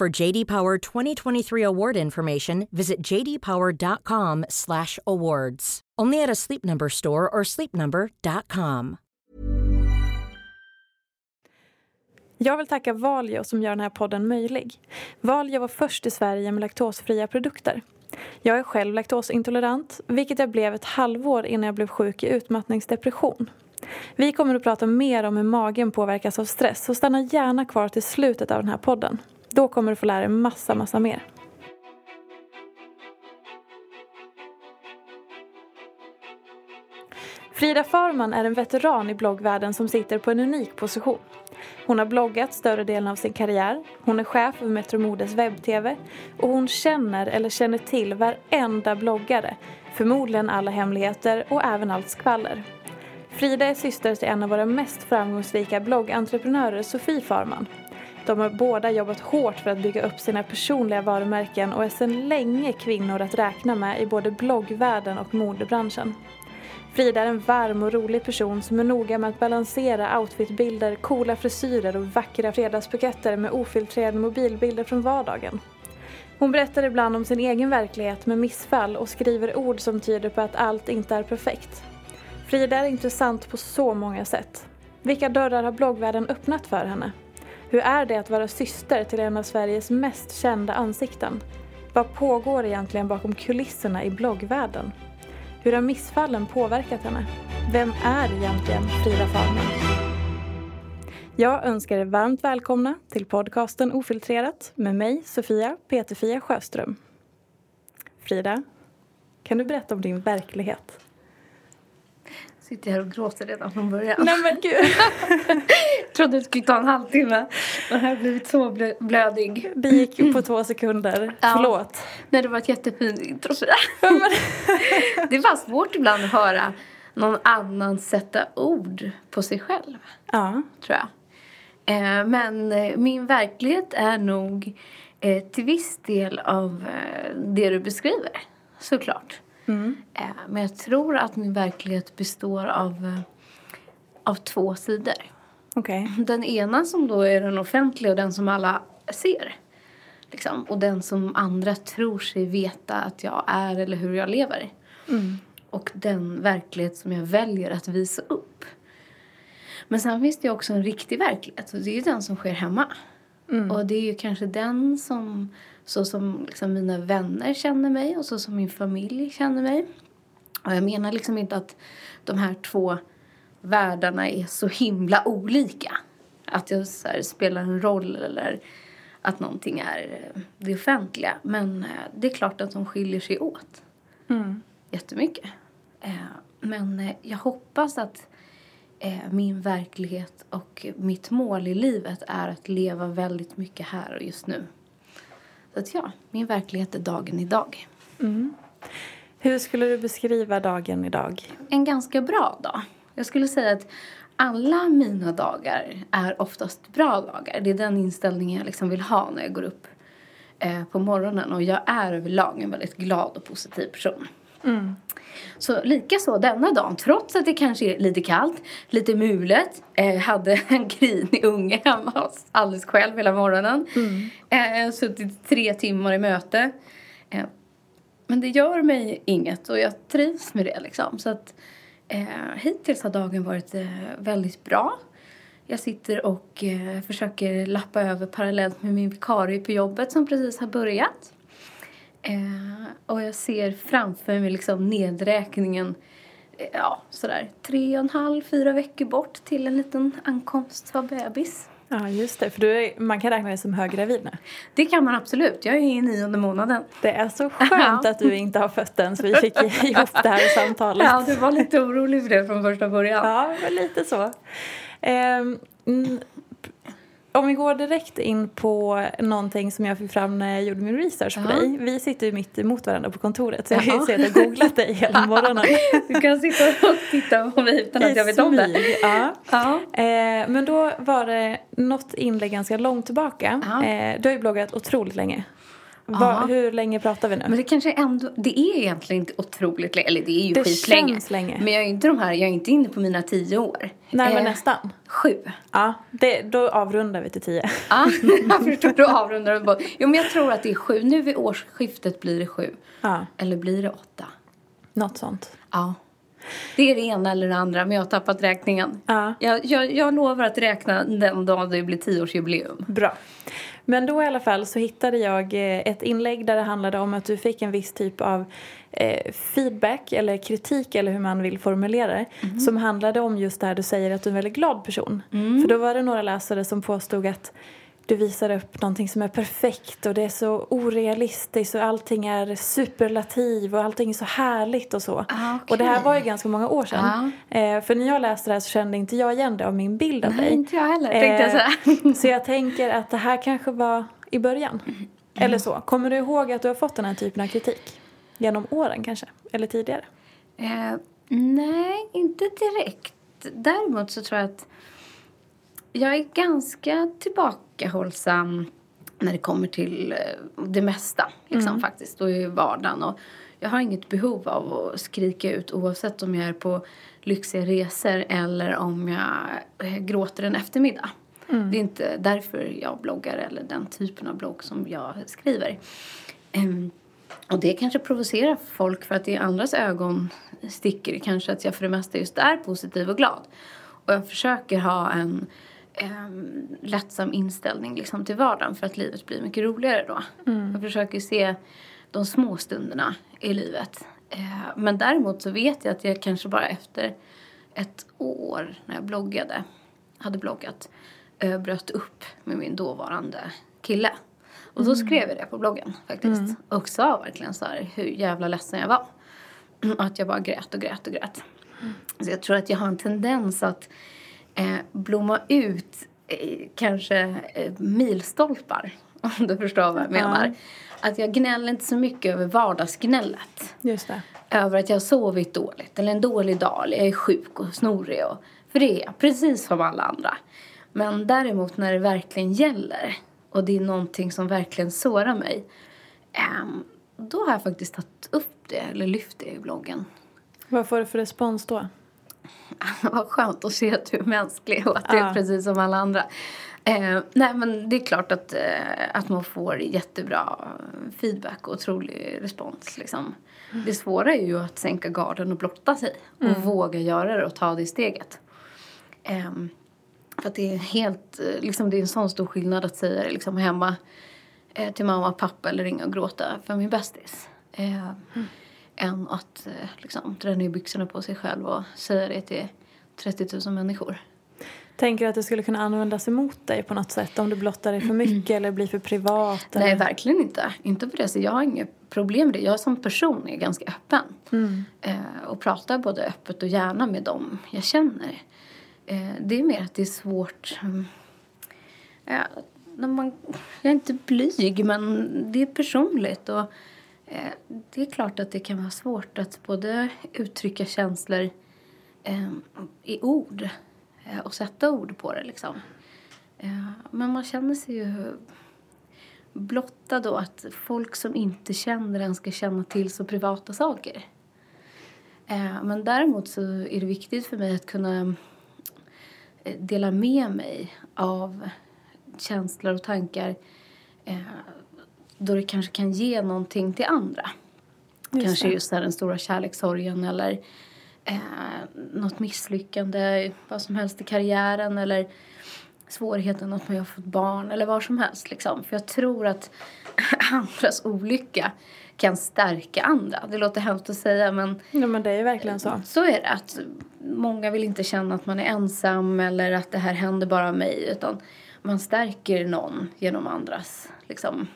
For JD Power 2023 award information, visit jdpower.com/awards. Only at a Sleep Number store or sleepnumber.com. Jag vill tacka Valio som gör den här podden möjlig. Valio var först i Sverige med laktosfria produkter. Jag är själv laktosintolerant, vilket jag blev ett halvår innan jag blev sjuk i utmattningsdepression. Vi kommer att prata mer om hur magen påverkas av stress, så stanna gärna kvar till slutet av den här podden. Då kommer du få lära dig massa, massa mer. Frida Farman är en veteran i bloggvärlden som sitter på en unik position. Hon har bloggat större delen av sin karriär, hon är chef för Metro Modes webb-tv och hon känner eller känner till varenda bloggare, förmodligen alla hemligheter och även allt skvaller. Frida är syster till en av våra mest framgångsrika bloggentreprenörer, Sofie Farman. De har båda jobbat hårt för att bygga upp sina personliga varumärken och är sedan länge kvinnor att räkna med i både bloggvärlden och modebranschen. Frida är en varm och rolig person som är noga med att balansera outfitbilder, coola frisyrer och vackra fredagsbuketter med ofiltrerade mobilbilder från vardagen. Hon berättar ibland om sin egen verklighet med missfall och skriver ord som tyder på att allt inte är perfekt. Frida är intressant på så många sätt. Vilka dörrar har bloggvärlden öppnat för henne? Hur är det att vara syster till en av Sveriges mest kända ansikten? Vad pågår egentligen bakom kulisserna i bloggvärlden? Hur har missfallen påverkat henne? Vem är egentligen Frida Farman? Jag önskar er varmt välkomna till podcasten Ofiltrerat med mig, Sofia Peterfia Sjöström. Frida, kan du berätta om din verklighet? Sitter här och gråter redan från början. Nej men gud! trodde det skulle ta en halvtimme. Och här har blivit så blö blödig. Det gick på två sekunder. Ja. Förlåt. Nej, det var ett jättefint intro Det är bara svårt ibland att höra någon annan sätta ord på sig själv. Ja. Tror jag. Eh, men eh, min verklighet är nog eh, till viss del av det du beskriver. Såklart. Mm. Men jag tror att min verklighet består av, av två sidor. Okay. Den ena som då är den offentliga och den som alla ser. Liksom. Och den som andra tror sig veta att jag är eller hur jag lever. Mm. Och den verklighet som jag väljer att visa upp. Men sen finns det också en riktig verklighet och det är ju den som sker hemma. Mm. Och det är ju kanske den som, så som liksom mina vänner känner mig och så som min familj känner mig. Och jag menar liksom inte att de här två världarna är så himla olika. Att jag här, spelar en roll eller att någonting är eh, det offentliga. Men eh, det är klart att de skiljer sig åt mm. jättemycket. Eh, men jag hoppas att min verklighet och mitt mål i livet är att leva väldigt mycket här och just nu. Så att ja, min verklighet är dagen idag. Mm. Hur skulle du beskriva dagen idag? En ganska bra dag. Jag skulle säga att alla mina dagar är oftast bra dagar. Det är den inställningen jag liksom vill ha när jag går upp eh, på morgonen och jag är överlag en väldigt glad och positiv person. Så likaså denna dagen, trots att det kanske är lite kallt, lite mulet, eh, hade en grinig unge hemma alldeles själv hela morgonen. Eh, suttit tre timmar i möte. Eh, men det gör mig inget och jag trivs med det liksom. Så att eh, hittills har dagen varit eh, väldigt bra. Jag sitter och eh, försöker lappa över parallellt med min vikarie på jobbet som precis har börjat. Eh, och jag ser framför mig liksom nedräkningen eh, ja, sådär tre och en halv, fyra veckor bort till en liten ankomst av bebis. Ja, just det. För du är, man kan räkna dig som höggravid nu. Det kan man absolut. Jag är i nionde månaden. Det är så skönt att du inte har fött än så vi fick ihop det här samtalet. Ja, du var lite orolig för det från första början. Ja, lite så. Ehm, om vi går direkt in på någonting som jag fick fram när jag gjorde min research på Ja. dig. Vi sitter ju mitt emot varandra på kontoret så jag har ju sett och googlat dig hela morgonen. Du kan sitta och titta på mig utan att jag vet om det. smyg, Ja. Ja. Eh, men då var det något inlägg ganska långt tillbaka. Ja. Eh, du har ju bloggat otroligt länge. Va, hur länge pratar vi nu? Men det kanske ändå, det är egentligen inte otroligt länge, eller det är ju Det skitlänge. känns länge. Men jag är inte de här, jag är inte inne på mina tio år. Nej, men Eh, nästan. Sju. Ja, det, då avrundar vi till tio. Ja, jag förstår. Då avrundar du bara. Jo, men jag tror att det är sju. Nu vid årsskiftet blir det sju. Ja, Eller blir det åtta? något sånt. Ja. Det är det ena eller det andra, men jag har tappat räkningen. Ja. Jag, jag, jag lovar att räkna den dag det blir tioårsjubileum. Bra. Men då i alla fall så hittade jag eh, ett inlägg där det handlade om att du fick en viss typ av eh, feedback eller kritik eller hur man vill formulera det. Som handlade om just det här du säger att du är en väldigt glad person. För då var det några läsare som påstod att du visar upp någonting som är perfekt och det är så orealistiskt och allting är superlativ och allting är så härligt och så. Ah, Och det här var ju ganska många år sedan. Eh, för när jag läste det här så kände inte jag igen det av min bild av Nej, dig. inte jag heller, tänkte jag Eh, säga. Så jag tänker att det här kanske var i början. Eller så. Kommer du ihåg att du har fått den här typen av kritik? Genom åren kanske? Eller tidigare? Eh, nej, inte direkt. Däremot så tror jag att jag är ganska tillbakahållsam när det kommer till eh, det mesta liksom, faktiskt och i vardagen. Och jag har inget behov av att skrika ut oavsett om jag är på lyxiga resor eller om jag eh, gråter en eftermiddag. Det är inte därför jag bloggar eller den typen av blogg som jag skriver. Ehm, och det kanske provocerar folk för att i andras ögon sticker det kanske att jag för det mesta just är positiv och glad. Och jag försöker ha en um, lättsam inställning liksom till vardagen för att livet blir mycket roligare då. Jag försöker se de små stunderna i livet. Eh, men däremot så vet jag att jag kanske bara efter ett år när jag bloggade, hade bloggat, eh, bröt upp med min dåvarande kille. Och då skrev jag det på bloggen faktiskt. Och sa verkligen så här hur jävla ledsen jag var. Och att jag bara grät och grät och grät. Så jag tror att jag har en tendens att eh, blomma ut eh, kanske eh, milstolpar. Om du förstår vad jag menar. Att jag gnäller inte så mycket över vardagsgnället. Just det. Över att jag har sovit dåligt eller en dålig dag eller jag är sjuk och snorig. Och, för det är jag, precis som alla andra. Men däremot när det verkligen gäller och det är någonting som verkligen sårar mig. ehm, då har jag faktiskt tagit upp det eller lyft det i bloggen. Vad får du för respons då? Vad skönt att se att du är mänsklig och att Ja. är precis som alla andra. Eh, nej men det är klart att, eh, att man får jättebra feedback och otrolig respons. Liksom. Det svåra är ju att sänka garden och blotta sig. Och våga göra det och ta det steget. Ehm, för att det är helt, eh, liksom det är en sån stor skillnad att säga det liksom hemma eh, till mamma och pappa eller ringa och gråta för min bästis. Eh, Än att eh, liksom dra ner byxorna på sig själv och säga det till 30 000 människor. Tänker du att det skulle kunna användas emot dig på något sätt? Om du blottar dig för mycket eller blir för privat? Nej, eller? verkligen inte. Inte på det sättet. Jag har inget problem med det. Jag som person är ganska öppen. Eh, och pratar både öppet och gärna med dem jag känner. Eh, det är mer att det är svårt. mm, ja, när man, jag är inte blyg, men det är personligt. Och, eh, Eh, det är klart att det kan vara svårt att både uttrycka känslor ehm, i ord eh, och sätta ord på det. Liksom. Eh, men man känner sig ju blottad. då att folk som inte känner en ska känna till så privata saker. Men däremot så är det viktigt för mig att kunna dela med mig av känslor och tankar då det kanske kan ge någonting till andra. Just kanske det. just den stora kärlekssorgen eller eh, något misslyckande, vad som helst i karriären eller svårigheten att man har fått barn eller vad som helst. Liksom. För jag tror att andras olycka kan stärka andra. Det låter hemskt att säga men... Ja men det är verkligen så. Så är det. Att många vill inte känna att man är ensam eller att det här händer bara mig utan man stärker någon genom andras liksom,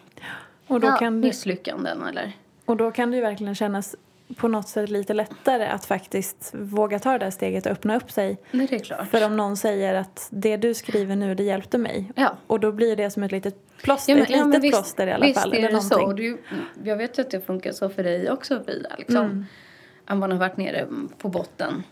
och då ja, kan det... misslyckanden eller... Och då kan det ju verkligen kännas på något sätt lite lättare att faktiskt våga ta det där steget och öppna upp sig. Nej, det är klart. För om någon säger att det du skriver nu, det hjälpte mig. Ja. Och då blir det som ett litet plåster, ja, men, ett litet ja, visst, plåster i alla visst fall. Visst är det så. Du, jag vet ju att det funkar så för dig också Frida. Liksom. Mm. Att man har varit nere på botten.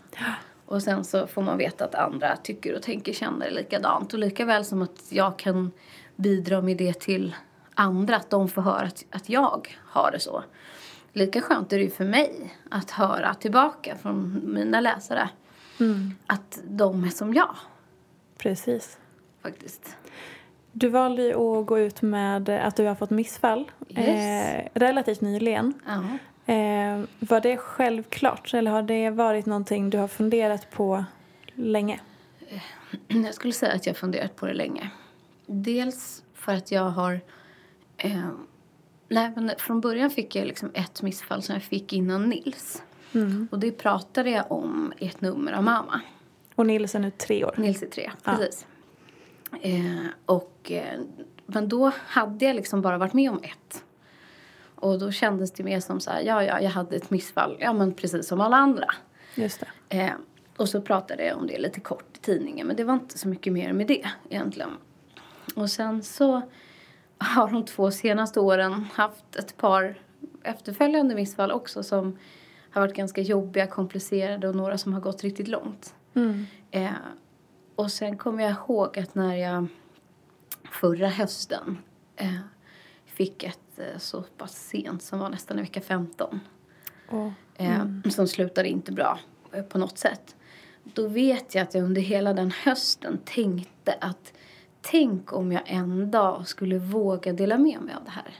Och sen så får man veta att andra tycker och tänker, känner likadant. Och lika väl som att jag kan bidra med det till andra, att de får höra att, att jag har det så lika skönt är det ju för mig att höra tillbaka från mina läsare mm. att de är som jag. Precis. Faktiskt. Du valde ju att gå ut med att du har fått missfall yes. eh, relativt nyligen. Uh -huh. eh, var det självklart eller har det varit någonting du har funderat på länge? Jag skulle säga att jag har funderat på det länge. Dels för att jag har eh, Nej, men från början fick jag liksom ett missfall som jag fick innan Nils. Mm. Och det pratade jag om i ett nummer av mamma. Och Nils är nu tre år? Nils är tre, precis. Eh, och, eh, men då hade jag liksom bara varit med om ett. Och då kändes det mer som så här, ja, ja, jag hade ett missfall, ja men precis som alla andra. Just det. Eh, och så pratade jag om det lite kort i tidningen, men det var inte så mycket mer med det egentligen. Och sen så har de två senaste åren haft ett par efterföljande missfall också som har varit ganska jobbiga, komplicerade och några som har gått riktigt långt. Mm. Eh, och sen kommer jag ihåg att när jag förra hösten eh, fick ett eh, så pass sent som var nästan i vecka 15 oh. mm. som slutade inte bra eh, på något sätt. Då vet jag att jag under hela den hösten tänkte att tänk om jag en dag skulle våga dela med mig av det här.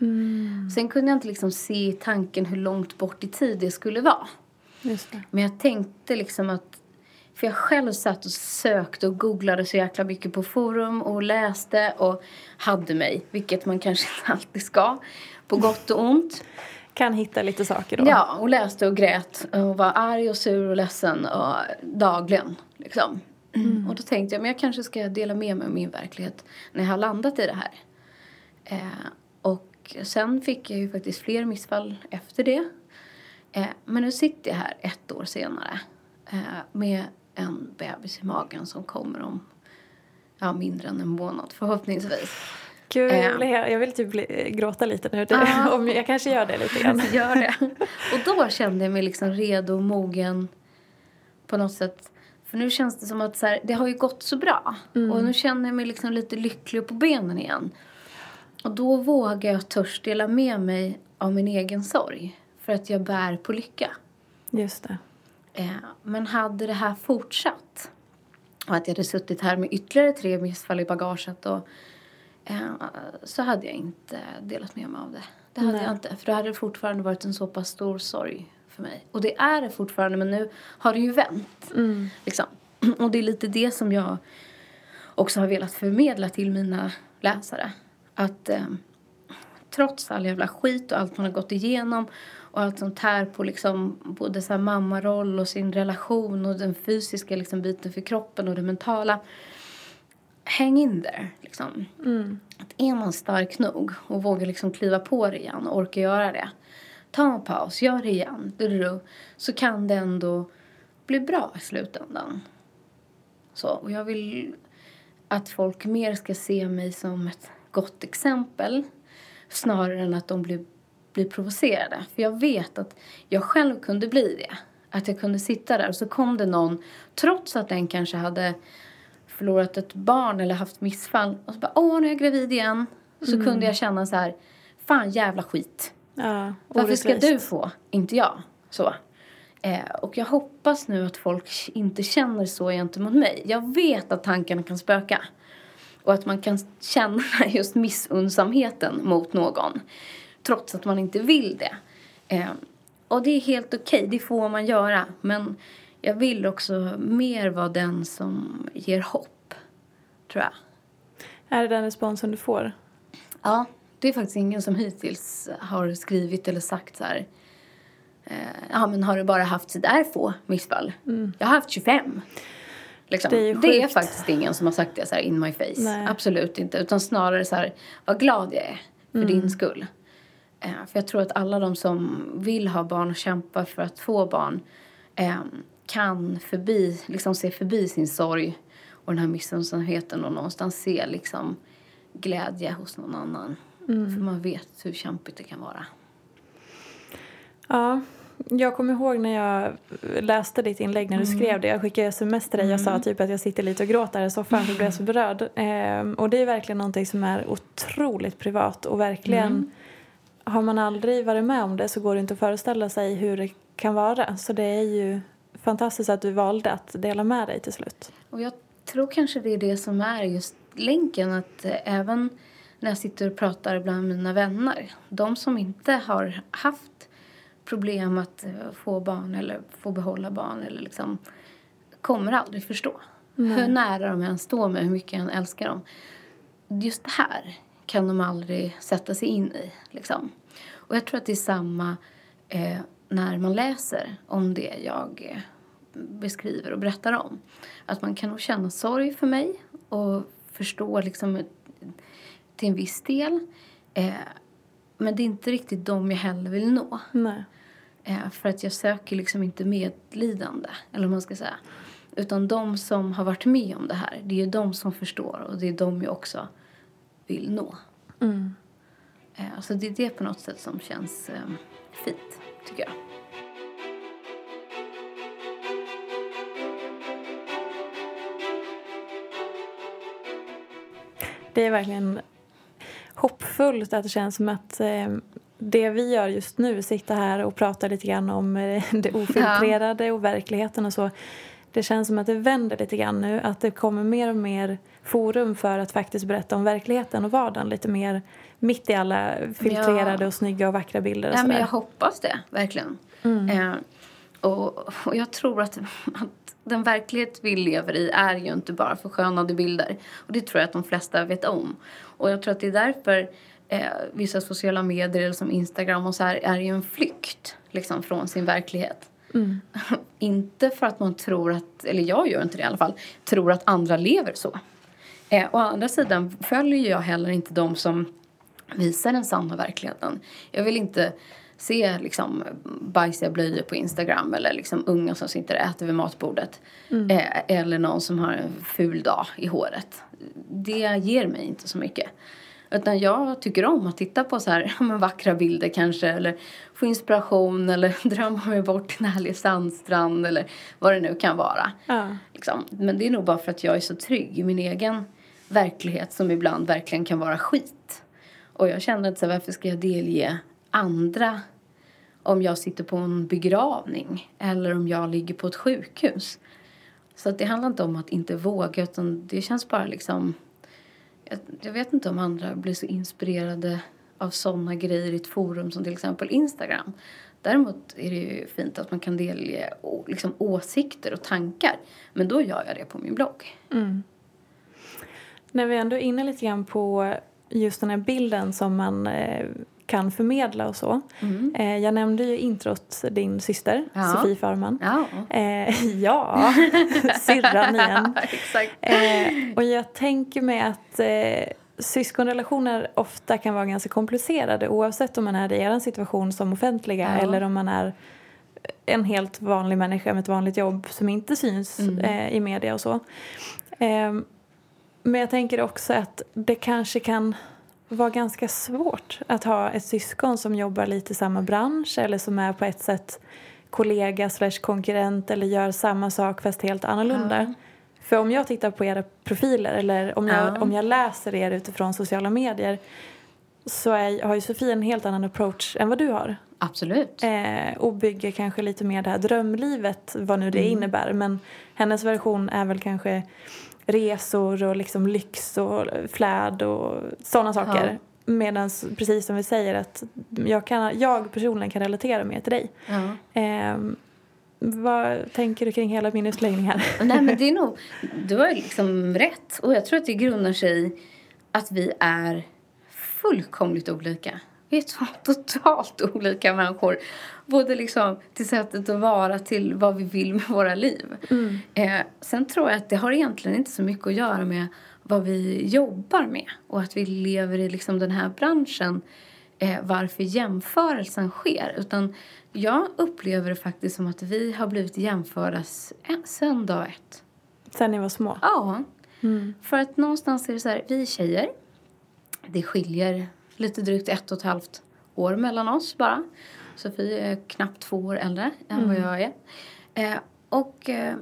Mm. Sen kunde jag inte liksom se tanken hur långt bort i tid det skulle vara. Det. Men jag tänkte liksom att för jag själv satt och sökte och googlade så jäkla mycket på forum och läste och hade mig, vilket man kanske inte alltid ska, på gott och ont. Kan hitta lite saker då. Ja, och läste och grät och var arg och sur och ledsen och dagligen. Liksom. Mm. Och då tänkte jag, men jag kanske ska dela med mig av min verklighet när jag har landat i det här. Eh, och sen fick jag ju faktiskt fler missfall efter det. Eh, men nu sitter jag här ett år senare eh, med en bebis i magen som kommer om ja, mindre än en månad förhoppningsvis. Gud, jag vill, jag vill typ bli, gråta lite nu. Ah, Om jag kanske gör det lite grann. gör det. Och då kände jag mig liksom redo och mogen på något sätt för nu känns det som att så här, det har ju gått så bra. Mm. Och nu känner jag mig liksom lite lycklig på benen igen. Och då vågar jag törs dela med mig av min egen sorg. För att jag bär på lycka. Just det. Eh, men hade det här fortsatt och att jag hade suttit här med ytterligare tre missfall i bagaget och, eh, så hade jag inte delat med mig av det. Det hade Nej. jag inte. För då hade det fortfarande varit en så pass stor sorg för mig. Och det är det fortfarande men nu har det ju vänt. Mm. Liksom. Och det är lite det som jag också har velat förmedla till mina läsare. Att eh, trots all jävla skit och allt man har gått igenom och allt sånt här på liksom både så här mammaroll och sin relation och den fysiska liksom biten för kroppen och det mentala. Häng in där liksom. Mm. Att är man stark nog och vågar liksom kliva på det igen och orka göra det ta en paus, gör det igen, så kan det ändå bli bra i slutändan. Så, och jag vill att folk mer ska se mig som ett gott exempel snarare än att de blir, blir provocerade. För jag vet att jag själv kunde bli det. Att jag kunde sitta där och så kom det någon, trots att den kanske hade förlorat ett barn eller haft missfall och så bara åh nu är jag gravid igen. så mm. kunde jag känna så här, fan jävla skit. Ja, Varför ska du få, inte jag? Så. Eh, och jag hoppas nu att folk inte känner så gentemot mig. Jag vet att tankarna kan spöka. Och att man kan känna just missundsamheten mot någon. Trots att man inte vill det. Eh, och det är helt okej, okay, det får man göra. Men jag vill också mer vara den som ger hopp. Tror jag. Är det den responsen du får? Ja, det är faktiskt ingen som hittills har skrivit eller sagt så här. Eh, ja, men har du bara haft så där få missfall? Mm. Jag har haft 25. Liksom. Det, är det, är faktiskt ingen som har sagt det så här in my face. Nej. Absolut inte. Utan snarare så här, vad glad jag är för mm. din skull. Eh, för jag tror att alla de som vill ha barn och kämpar för att få barn eh, kan förbi, liksom se förbi sin sorg och den här missunnsamheten och någonstans se liksom glädje hos någon annan. Mm. För man vet hur kämpigt det kan vara. Ja, jag kommer ihåg när jag läste ditt inlägg när du mm. skrev det. Jag skickade sms till dig och sa mm. typ att jag sitter lite och gråter i soffan för jag blev så berörd. Ehm, och det är verkligen någonting som är otroligt privat och verkligen mm. har man aldrig varit med om det så går det inte att föreställa sig hur det kan vara. Så det är ju fantastiskt att du valde att dela med dig till slut. Och jag tror kanske det är det som är just länken att eh, även när jag sitter och pratar bland mina vänner, de som inte har haft problem att eh, få barn eller få behålla barn eller liksom kommer aldrig förstå. Nej. Hur nära de än står mig, hur mycket jag än älskar dem. Just det här kan de aldrig sätta sig in i. Liksom. Och jag tror att det är samma eh, när man läser om det jag eh, beskriver och berättar om. Att man kan nog känna sorg för mig och förstå liksom till en viss del. Eh, men det är inte riktigt dem jag heller vill nå. Eh, för att jag söker liksom inte medlidande, eller vad man ska säga. Utan de som har varit med om det här, det är de som förstår och det är de jag också vill nå. Mm. Eh, alltså det är det på något sätt som känns eh, fint, tycker jag. Det är verkligen hoppfullt att det känns som att eh, det vi gör just nu, sitta här och prata lite grann om eh, det ofiltrerade ja. och verkligheten och så. Det känns som att det vänder lite grann nu, att det kommer mer och mer forum för att faktiskt berätta om verkligheten och vardagen lite mer mitt i alla filtrerade ja. och snygga och vackra bilder. Och ja, men jag hoppas det, verkligen. Mm. Eh, och, och, jag tror att, att den verklighet vi lever i är ju inte bara förskönade bilder. Och det tror jag att de flesta vet om. Och jag tror att det är därför eh, vissa sociala medier som Instagram och så här är ju en flykt liksom, från sin verklighet. Mm. inte för att man tror att, eller jag gör inte det i alla fall, tror att andra lever så. Eh, å andra sidan följer jag heller inte de som visar den sanna verkligheten. Jag vill inte se liksom bajsiga blöjor på Instagram eller liksom unga som sitter och äter vid matbordet. Mm. Eh, eller någon som har en ful dag i håret. Det ger mig inte så mycket. Utan jag tycker om att titta på så här, men, vackra bilder kanske eller få inspiration eller drömma mig bort till en härlig sandstrand eller vad det nu kan vara. Ja. Liksom. Men det är nog bara för att jag är så trygg i min egen verklighet som ibland verkligen kan vara skit. Och jag känner att så här, varför ska jag delge andra om jag sitter på en begravning eller om jag ligger på ett sjukhus. Så att det handlar inte om att inte våga utan det känns bara liksom jag, jag vet inte om andra blir så inspirerade av sådana grejer i ett forum som till exempel Instagram. Däremot är det ju fint att man kan delge liksom, åsikter och tankar. Men då gör jag det på min blogg. Mm. När vi ändå är inne lite grann på just den här bilden som man eh, kan förmedla och så. Mm. Eh, jag nämnde ju introt din syster, ja. Sofie Farman. Ja, eh, ja. syrran igen. Exakt. Eh, och jag tänker mig att eh, syskonrelationer ofta kan vara ganska komplicerade oavsett om man är i er situation som offentliga ja. eller om man är en helt vanlig människa med ett vanligt jobb som inte syns mm. eh, i media och så. Eh, men jag tänker också att det kanske kan var ganska svårt att ha ett syskon som jobbar lite i samma bransch eller som är på ett sätt kollega slash konkurrent eller gör samma sak fast helt annorlunda. Mm. För om jag tittar på era profiler eller om jag, Ja. om jag läser er utifrån sociala medier så är, har ju Sofia en helt annan approach än vad du har. Absolut. Eh, och bygger kanske lite mer det här drömlivet, vad nu det Mm. innebär. Men hennes version är väl kanske resor och liksom lyx och fläd och sådana saker. Medan precis som vi säger att jag, kan, jag personligen kan relatera mer till dig. Ja. Eh, vad tänker du kring hela min utläggning här? Nej men det är nog, du har liksom rätt. Och jag tror att det grundar sig i att vi är fullkomligt olika. Vi är två totalt olika människor. Både liksom till sättet att vara till vad vi vill med våra liv. Eh, sen tror jag att det har egentligen inte så mycket att göra med vad vi jobbar med. Och att vi lever i liksom den här branschen. Eh, varför jämförelsen sker. Utan jag upplever det faktiskt som att vi har blivit jämförda s- sen dag ett. Sen ni var små? Ja. För att någonstans är det så här, vi är tjejer. Det skiljer lite drygt ett och ett halvt år mellan oss bara. Sofie är knappt två år äldre än vad jag är. Eh, och eh,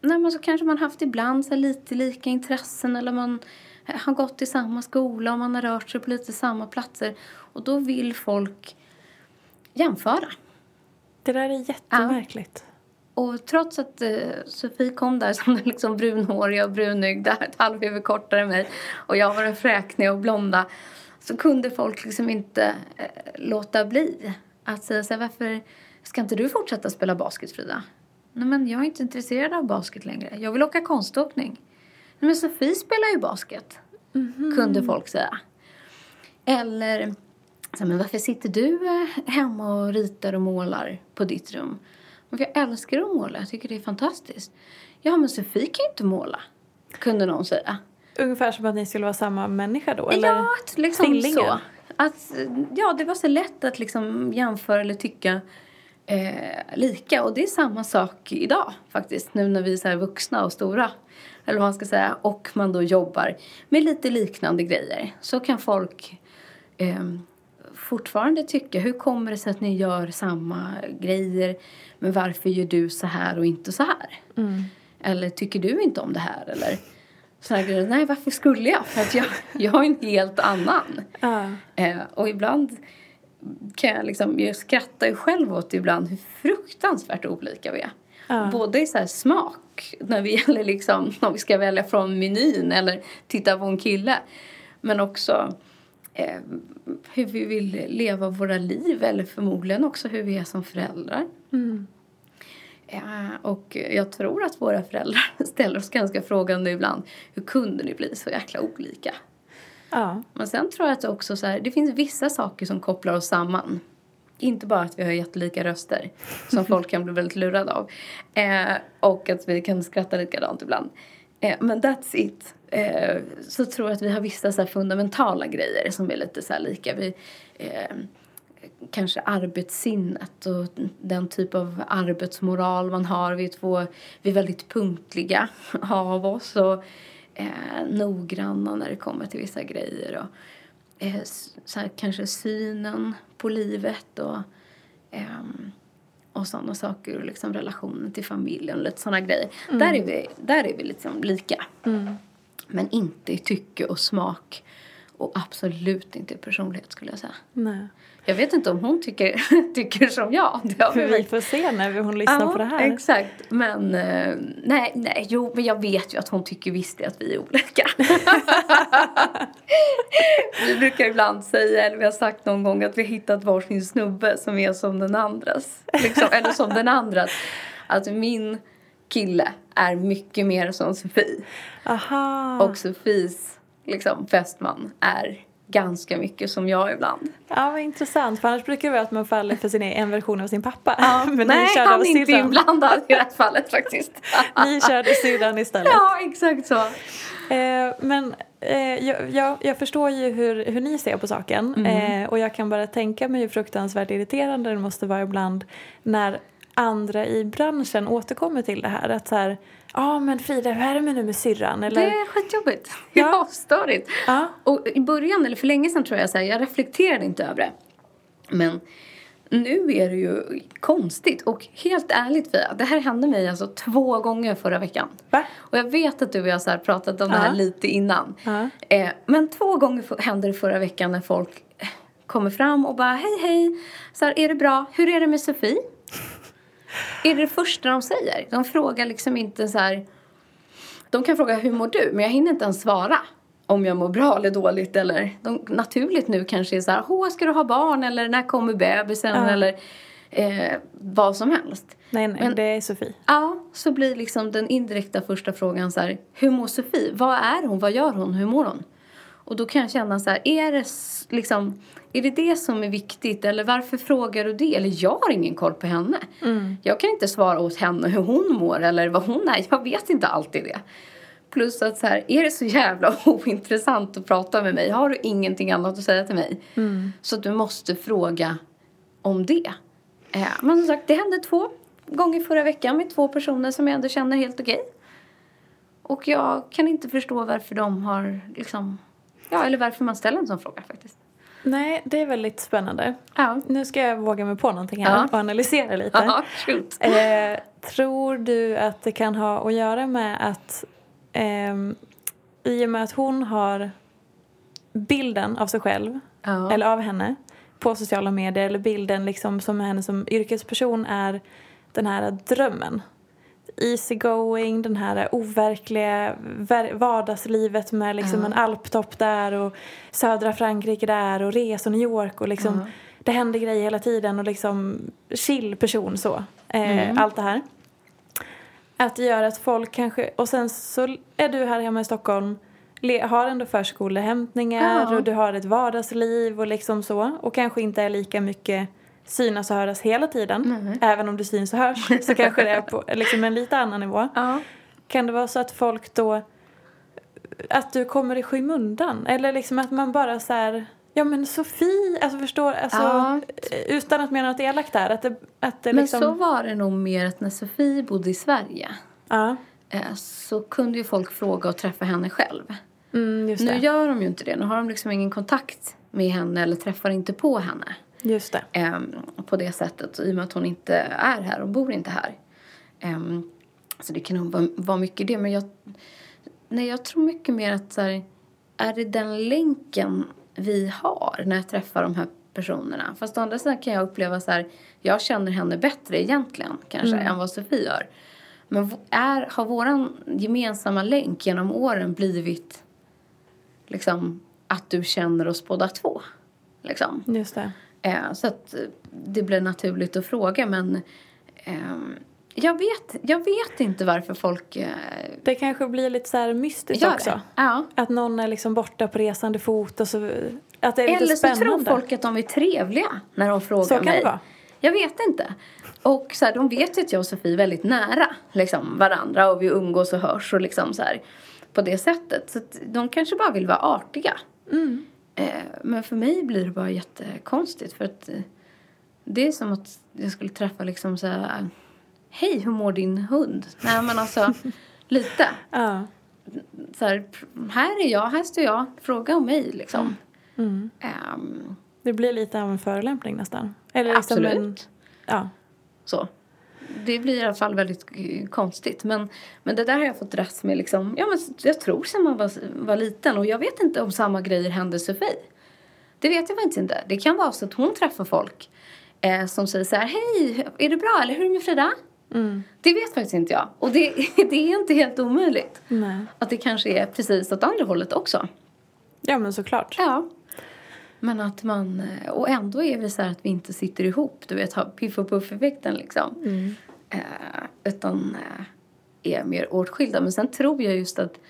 nej, men så kanske man haft ibland så lite lika intressen eller man har gått i samma skola och man har rört sig på lite samma platser. Och då vill folk jämföra. Det där är jättemärkligt. Och trots att eh, Sofie kom där som den liksom brunhåriga och brunögda, ett halvhuvud kortare än mig och jag var den fräkniga och blonda så kunde folk liksom inte eh, låta bli att säga så här, varför ska inte du fortsätta spela basket Frida? Nej men jag är inte intresserad av basket längre. Jag vill åka konståkning. Nej men Sofie spelar ju basket. Kunde folk säga. Eller, så men varför sitter du eh, hemma och ritar och målar på ditt rum? Men jag älskar att måla, jag tycker det är fantastiskt. Ja men Sofie kan ju inte måla. Kunde någon säga. Ungefär som att ni skulle vara samma människa då? Eller? Ja, att liksom tvillingar? så. Att, ja, det var så lätt att liksom jämföra eller tycka eh, lika. Och det är samma sak idag faktiskt. Nu när vi är så vuxna och stora. Eller vad man ska säga. Och man då jobbar med lite liknande grejer. Så kan folk eh, fortfarande tycka. Hur kommer det sig att ni gör samma grejer? Men varför gör du så här och inte så här? Eller tycker du inte om det här? Eller här grejer. Nej, varför skulle jag? För att jag, jag är en helt annan. Ja. Eh, och ibland kan jag liksom, jag skrattar ju själv åt ibland hur fruktansvärt olika vi är. Ja. Både i så smak, när vi gäller liksom, om vi ska välja från menyn eller titta på en kille. Men också eh, hur vi vill leva våra liv eller förmodligen också hur vi är som föräldrar. Ja, och jag tror att våra föräldrar ställer oss ganska frågande ibland. Hur kunde ni bli så jäkla olika? Ja. Men sen tror jag att det också så här, det finns vissa saker som kopplar oss samman. Inte bara att vi har jättelika röster, som folk kan bli väldigt lurade av. Eh, och att vi kan skratta likadant ibland. Eh, men that's it. Eh, så tror jag att vi har vissa så fundamentala grejer som är lite så här lika. Vi, eh, kanske arbetssinnet och den typ av arbetsmoral man har. Vi är, två, vi är väldigt punktliga av oss och eh, noggranna när det kommer till vissa grejer. Och, eh, så här, kanske synen på livet och, ehm, och sådana saker. Och liksom relationen till familjen och lite sådana grejer. Där är vi, där är vi liksom lika. Men inte i tycke och smak. Och absolut inte i personlighet skulle jag säga. Nej. Jag vet inte om hon tycker, tycker som jag. Det har För vi vi får se när hon lyssnar på det här. exakt. Men eh, nej, nej, jo, men jag vet ju att hon tycker visst att vi är olika. vi brukar ibland säga, eller vi har sagt någon gång att vi har hittat varsin snubbe som är som den andras. Liksom, eller som den andras. Att min kille är mycket mer som Sofie. Aha. Och Sofies liksom, fästman är ganska mycket som jag ibland. Ja, vad intressant. För annars brukar det vara att man faller för sin en version av sin pappa. Men ni Nej, körde han är inte inblandad i det här fallet faktiskt. Ni körde syrran istället. ja, exakt så. Eh, men eh, jag, jag, jag förstår ju hur, hur ni ser på saken. Mm. Eh, och jag kan bara tänka mig hur fruktansvärt irriterande det måste vara ibland när andra i branschen återkommer till det här. Att så här, ja men Frida, hur är det med nu med syrran? Eller, Det är skitjobbigt. Ja. Ja, störigt. Ja. Och i början, eller för länge sedan tror jag, så här, jag reflekterade inte över det. Men nu är det ju konstigt och helt ärligt Fia, det här hände mig alltså två gånger förra veckan. Va? Och jag vet att du och jag så pratat om det här Ja. lite innan. Ja. Eh, men två gånger hände det förra veckan när folk kommer fram och bara hej hej, så här, är det bra, hur är det med Sofie? Är det det första de säger? De frågar liksom inte så här, de kan fråga hur mår du? Men jag hinner inte ens svara om jag mår bra eller dåligt eller de, naturligt nu kanske är så här, Åh, ska du ha barn eller när kommer bebisen Ja. eller eh, vad som helst. Nej, nej, Men- det är Sofie. Ja, så blir liksom den indirekta första frågan så här, hur mår Sofie? Vad är hon? Vad gör hon? Hur mår hon? Och då kan jag känna så här, är det liksom, är det det som är viktigt? Eller varför frågar du det? Eller jag har ingen koll på henne. Jag kan inte svara åt henne hur hon mår eller vad hon är. Jag vet inte alltid det. Plus att så här, är det så jävla ointressant att prata med mig? Har du ingenting annat att säga till mig? Så att du måste fråga om det. Eh, men som sagt, det hände två gånger förra veckan med två personer som jag ändå känner helt okej. Och jag kan inte förstå varför de har liksom, ja eller varför man ställer en sån fråga faktiskt. Nej, det är väldigt spännande. Ja. Nu ska jag våga mig på någonting här Ja. och analysera lite. Shoot. Eh, tror du att det kan ha att göra med att ehm, i och med att hon har bilden av sig själv Ja. eller av henne på sociala medier eller bilden liksom som henne som yrkesperson är den här drömmen. Easygoing, den här overkliga ver- vardagslivet med liksom Ja. en alptopp där och södra Frankrike där och resor New York och liksom Ja. det händer grejer hela tiden och liksom chill person så. Eh, Allt det här. Att det gör att folk kanske, och sen så är du här hemma i Stockholm har ändå förskolehämtningar Ja. och du har ett vardagsliv och liksom så och kanske inte är lika mycket synas och höras hela tiden. Även om du syns och hörs så kanske det är på liksom en lite annan nivå. Ja. Kan det vara så att folk då att du kommer i skymundan eller liksom att man bara så här Ja men Sofie, alltså förstår, alltså Ja. utan att mena något elakt där att det, att det Men liksom så var det nog mer att när Sofie bodde i Sverige Ja, eh, så kunde ju folk fråga och träffa henne själv. mm, Nu gör de ju inte det. Nu har de liksom ingen kontakt med henne eller träffar inte på henne. Just det. Ehm, på det sättet i och med att hon inte är här och bor inte här. Ehm, så det kan nog vara, mycket det. Men jag, nej, jag tror mycket mer att så här, är det den länken vi har när jag träffar de här personerna. Fast å andra sidan kan jag uppleva så här, jag känner henne bättre egentligen kanske än vad Sofie gör. Men är, har våran gemensamma länk genom åren blivit liksom att du känner oss båda två? Liksom. Just det. Eh, så att eh, det blir naturligt att fråga men ehm, jag, vet, jag vet inte varför folk eh, Det kanske blir lite så här mystiskt också. Ja. Att någon är liksom borta på resande fot och så att det är lite Eller så spännande. tror folk att de är trevliga när de frågar Så kan mig. det vara. Jag vet inte. Och så här, de vet ju att jag och Sofie är väldigt nära liksom, varandra och vi umgås och hörs och liksom så här, på det sättet. Så de kanske bara vill vara artiga. Mm. Eh, men för mig blir det bara jättekonstigt för att eh, det är som att jag skulle träffa liksom så här, hej hur mår din hund? Nej men alltså lite. Ja. Så här, här är jag, här står jag, fråga om mig liksom. Mm. Ehm, Det blir lite av en förolämpning nästan. Eller liksom absolut. En, ja. Så. Det blir i alla fall väldigt konstigt. Men, men det där har jag fått dras med liksom, ja men jag tror sedan man var, var liten. Och jag vet inte om samma grejer hände Sofie. Det vet jag faktiskt inte. Det kan vara så att hon träffar folk eh, som säger så här, hej, är det bra eller hur är det med Frida? Mm. Det vet faktiskt inte jag. Och det, det är inte helt omöjligt. Nej. Att det kanske är precis åt andra hållet också. Ja men såklart. Ja. Men att man, eh, och ändå är vi så här att vi inte sitter ihop, du vet, har piff och puff-effekten liksom. Mm. Eh, utan eh, är mer åtskilda. Men sen tror jag just att,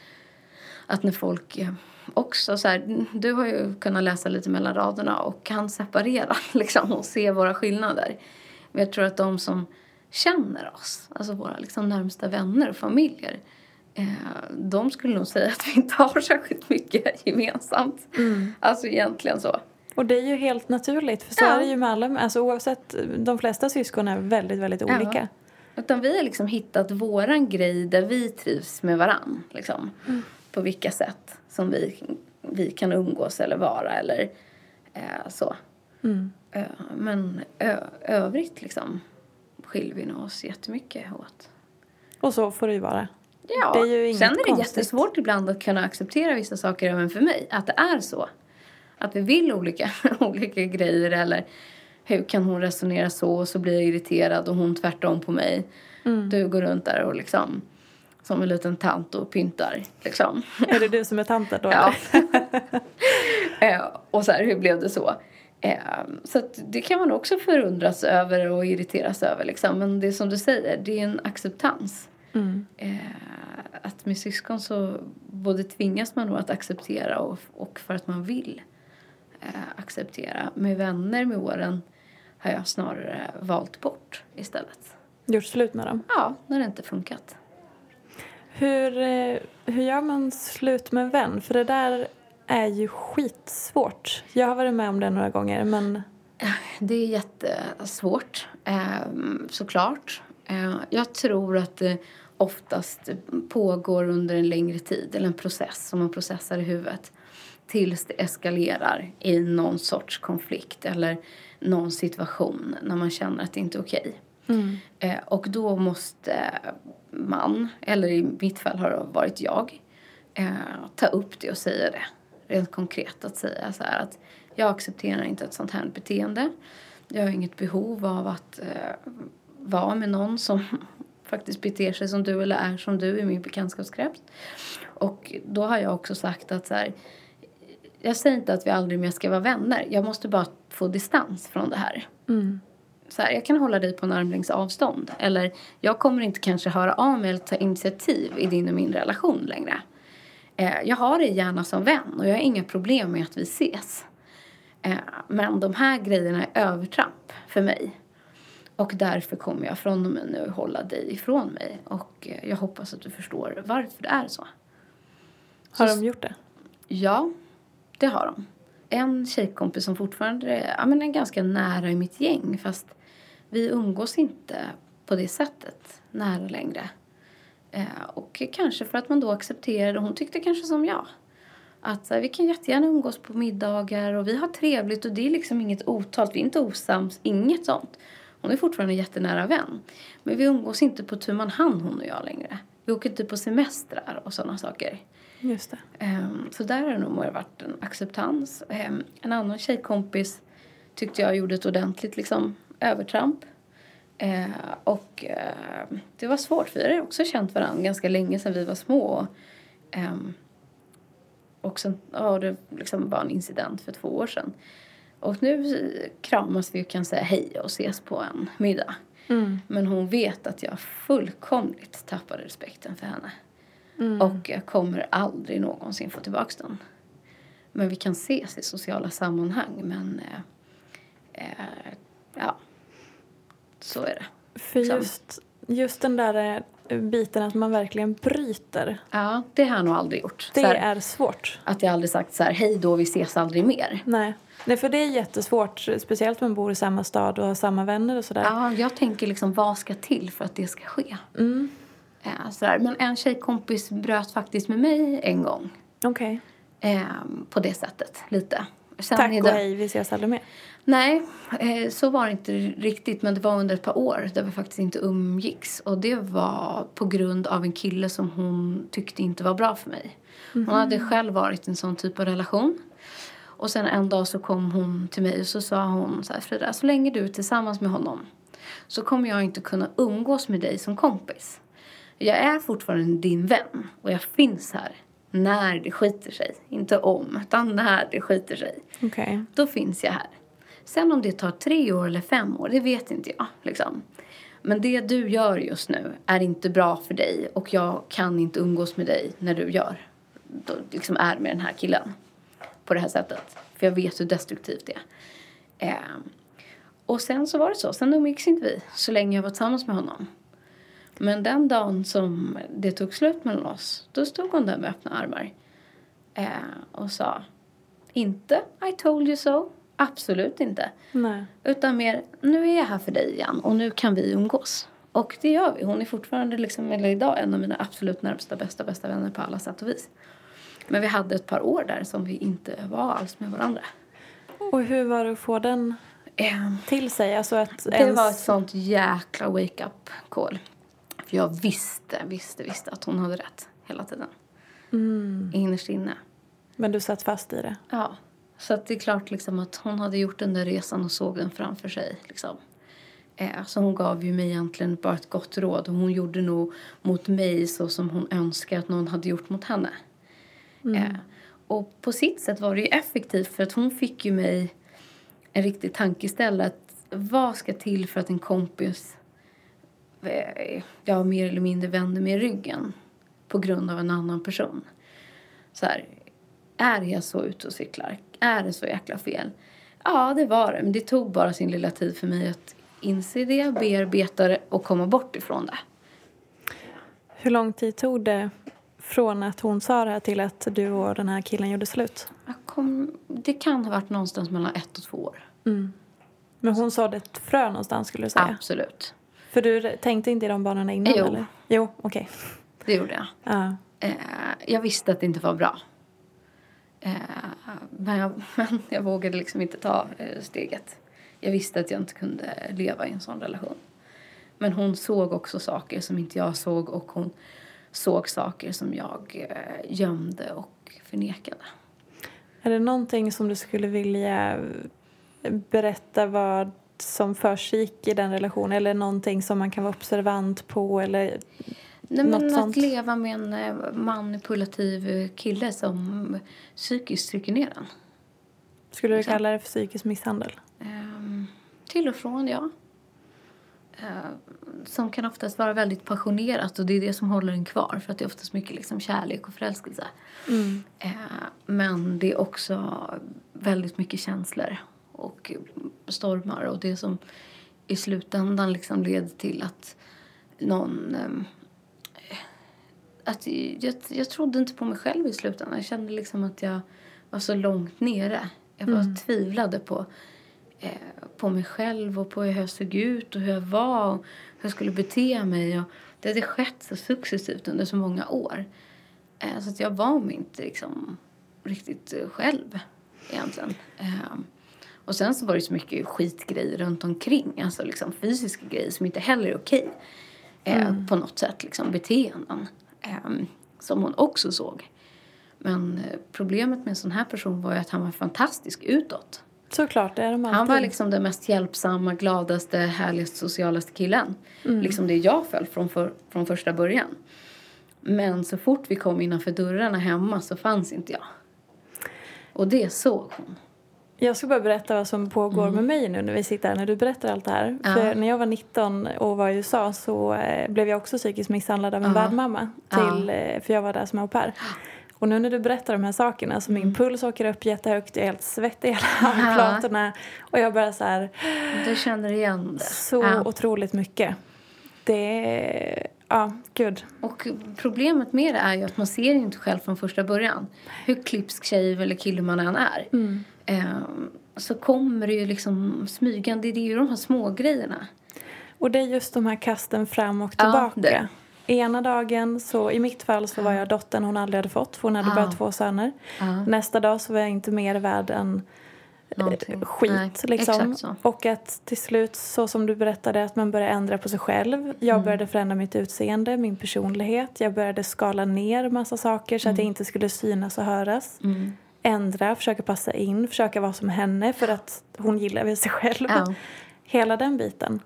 att när folk eh, också så här, du har ju kunnat läsa lite mellan raderna och kan separera liksom och se våra skillnader. Men jag tror att de som känner oss, alltså våra liksom närmsta vänner och familjer, de skulle nog säga att vi inte har särskilt mycket gemensamt. Alltså egentligen så. Och det är ju helt naturligt. För så Ja. är det ju med alla. Alltså oavsett. De flesta syskon är väldigt, väldigt Ja. Utan vi har liksom hittat våran grej där vi trivs med varann. Liksom. På vilka sätt som vi, vi kan umgås eller vara eller eh, så. Mm. Men övrigt liksom skiljer vi oss jättemycket åt. Och så får det ju vara. Ja, det är ju inget sen är det konstigt. jättesvårt ibland att kunna acceptera vissa saker även för mig. Att det är så. Att vi vill olika, olika grejer eller hur kan hon resonera så och så blir jag irriterad och hon tvärtom på mig. Mm. Du går runt där och liksom som en liten tant och pyntar. Liksom. Är det du som är tanten då? Ja. Eh, och så här, hur blev det så? Eh, så det kan man också förundras över och irriteras över. Liksom. Men det är som du säger, det är en acceptans. Mm. Eh, att med syskon så både tvingas man nog att acceptera och, och för att man vill acceptera. Med vänner med åren har jag snarare valt bort istället. Gjort slut med dem? Ja, när det inte funkat. Hur, eh, hur gör man slut med en vän? För det där är ju skitsvårt. Jag har varit med om det några gånger men... Det är jättesvårt, ehm, såklart. Eh, jag tror att det oftast pågår under en längre tid, eller en process som man processar i huvudet tills det eskalerar i någon sorts konflikt eller någon situation när man känner att det inte är okej. Mm. Eh, och då måste man, eller i mitt fall har det varit jag, eh, ta upp det och säga det. Rent konkret att säga så här att jag accepterar inte ett sånt här beteende. Jag har inget behov av att eh, vara med någon som faktiskt beter sig som du eller är som du i min bekantskapskrets. Och då har jag också sagt att så här, jag säger inte att vi aldrig mer ska vara vänner. Jag måste bara få distans från det här. Mm så här, jag kan hålla dig på en armlängds avstånd. Eller jag kommer inte kanske höra av mig eller ta initiativ i din och min relation längre. Eh, jag har dig gärna som vän och jag har inga problem med att vi ses. Eh, men de här grejerna är övertramp för mig. Och därför kommer jag från och med nu hålla dig ifrån mig. Och eh, jag hoppas att du förstår varför det är så. Har de gjort det? Ja, det har de. En tjejkompis som fortfarande är, ja, men är ganska nära i mitt gäng fast vi umgås inte på det sättet nära längre. Eh, och kanske för att man då accepterade, hon tyckte kanske som jag. Att här, vi kan jättegärna umgås på middagar och vi har trevligt och det är liksom inget otalt, vi är inte osams, inget sånt. Hon är fortfarande en jättenära vän. Men vi umgås inte på tu man hand hon och jag längre. Vi åker inte på semestrar och sådana saker. Just det. Um, så där har det nog varit en acceptans. Um, en annan tjejkompis tyckte jag gjorde ett ordentligt liksom, övertramp. Eh, och det var svårt, för vi har också känt varandra ganska länge sedan vi var små. Och sen ja, det liksom var en incident för två år sedan. Och nu kramas vi och kan säga hej och ses på en middag. Mm. Men hon vet att jag fullkomligt tappade respekten för henne. Mm. Och jag kommer aldrig någonsin få tillbaka den. Men vi kan ses i sociala sammanhang. Men eh, eh, ja, så är det. För just, just den där eh, biten att man verkligen bryter. Ja, det har jag nog aldrig gjort. Det här, är svårt. Att jag aldrig sagt så här, hej då, vi ses aldrig mer. Nej. Nej, för det är jättesvårt, speciellt om man bor i samma stad och har samma vänner och sådär. Ja, jag tänker liksom, vad ska till för att det ska ske? Mm. Ja, sådär. Men en tjejkompis bröt faktiskt med mig en gång. Okej. Okay. Eh, på det sättet, lite. Sen Tack och hej, vi ses aldrig mer. Nej, eh, så var det inte riktigt. Men det var under ett par år där vi faktiskt inte umgicks. Och det var på grund av en kille som hon tyckte inte var bra för mig. Hon mm -hmm. hade själv varit i en sån typ av relation. Och sen en dag så kom hon till mig och så sa hon så här, Frida, så länge du är tillsammans med honom så kommer jag inte kunna umgås med dig som kompis. Jag är fortfarande din vän och jag finns här när det skiter sig. Inte om, utan när det skiter sig. Okay. Då finns jag här. Sen om det tar tre år eller fem år, det vet inte jag. Liksom. Men det du gör just nu är inte bra för dig och jag kan inte umgås med dig när du gör, då, liksom är med den här killen på det här sättet. För jag vet hur destruktivt det är. Eh, och sen så var det så, sen umgicks inte vi så länge jag var tillsammans med honom. Men den dagen som det tog slut mellan oss, då stod hon där med öppna armar eh, och sa inte I told you so, absolut inte. Nej. Utan mer, nu är jag här för dig igen och nu kan vi umgås. Och det gör vi. Hon är fortfarande, liksom, eller idag, en av mina absolut närmsta, bästa, bästa vänner på alla sätt och vis. Men vi hade ett par år där som vi inte var alls med varandra. Och hur var det att få den Ehm, till sig? Alltså att Det ens... var ett sånt jäkla wake-up call. För jag visste, visste, visste att hon hade rätt hela tiden. Mm. Innerst inne. Men du satt fast i det? Ja. Så det är klart liksom att hon hade gjort den där resan och såg den framför sig. Liksom. Eh, så hon gav ju mig egentligen bara ett gott råd. Och hon gjorde nog mot mig så som hon önskar att någon hade gjort mot henne. Eh, och på sitt sätt var det ju effektivt för att hon fick ju mig en riktig tankeställare. Att vad ska till för att en kompis jag mer eller mindre vänder mig ryggen på grund av en annan person. Så här, är jag så ute och cyklar? Är det så jäkla fel? Ja, det var det. Men det tog bara sin lilla tid för mig att inse det, bearbeta det och komma bort ifrån det. Hur lång tid tog det från att hon sa det här till att du och den här killen gjorde slut? Kom, det kan ha varit någonstans mellan ett och två år. Men hon sa det ett frö någonstans skulle du säga? Absolut. För du tänkte inte i de banorna innan Jo. eller? Jo, okej. Det gjorde jag. Ja. Eh, jag visste att det inte var bra. Eh, men, jag, men jag vågade liksom inte ta eh, steget. Jag visste att jag inte kunde leva i en sån relation. Men hon såg också saker som inte jag såg och hon såg saker som jag gömde och förnekade. Är det någonting som du skulle vilja berätta vad som försiggick i den relationen? Eller någonting som man kan vara observant på? Eller... Nej, Något men att sånt. leva med en eh, manipulativ kille som psykiskt trycker ner en. Skulle du Exakt. kalla det för psykisk misshandel? Ehm, till och från, ja. Ehm, som kan oftast vara väldigt passionerat och det är det som håller en kvar för att det är oftast mycket liksom kärlek och förälskelse. Ehm, men det är också väldigt mycket känslor och stormar och det som i slutändan liksom leder till att någon ehm, att jag, jag trodde inte på mig själv i slutändan. Jag kände liksom att jag var så långt nere. Jag bara tvivlade på, eh, på mig själv och på hur jag såg ut och hur jag var och hur jag skulle bete mig. Och det hade skett så successivt under så många år. Eh, så att jag var mig inte liksom riktigt eh, själv egentligen. Eh, och sen så var det så mycket skitgrejer runt omkring. Alltså liksom fysiska grejer som inte heller är okej. Eh, På något sätt liksom beteenden. Eh, som hon också såg. Men eh, problemet med en sån här person var att han var fantastisk utåt. Såklart, det är de alltid. Han var liksom den mest hjälpsamma, gladaste, härligaste, socialaste killen. Liksom det jag föll från, för, från första början. Men så fort vi kom innanför dörrarna hemma så fanns inte jag. Och det såg hon. Jag ska bara berätta vad som pågår med mig nu när vi sitter här, när du berättar allt det här. Mm. Ja. För när jag var 19 och var i USA så eh, blev jag också psykiskt misshandlad av en Ja. värdmamma. Till, eh, för jag var där som au pair. Och nu när du berättar de här sakerna så min puls åker upp jättehögt, jag är helt svettig i hela handflatorna. Och jag bara så här, Du känner igen det. så Ja. otroligt mycket. Det ja, gud. Och problemet med det är ju att man ser inte själv från första början. Hur klipsk tjej eller kille man än är. Ehm, så kommer det ju liksom smygande. Det är ju de här små grejerna. Och det är just de här kasten fram och Ja, tillbaka. det. Ena dagen, så i mitt fall så var jag dottern hon aldrig hade fått för hon hade Ja. bara två söner. Ja. Nästa dag så var jag inte mer värd än eh, Någonting. skit. Nej, liksom. Och att till slut, så som du berättade, att man började ändra på sig själv. Jag Mm. började förändra mitt utseende, min personlighet. Jag började skala ner massa saker så att Mm. jag inte skulle synas och höras. Ändra, försöka passa in, försöka vara som henne för att hon gillar väl sig själv. Ja. Hela den biten.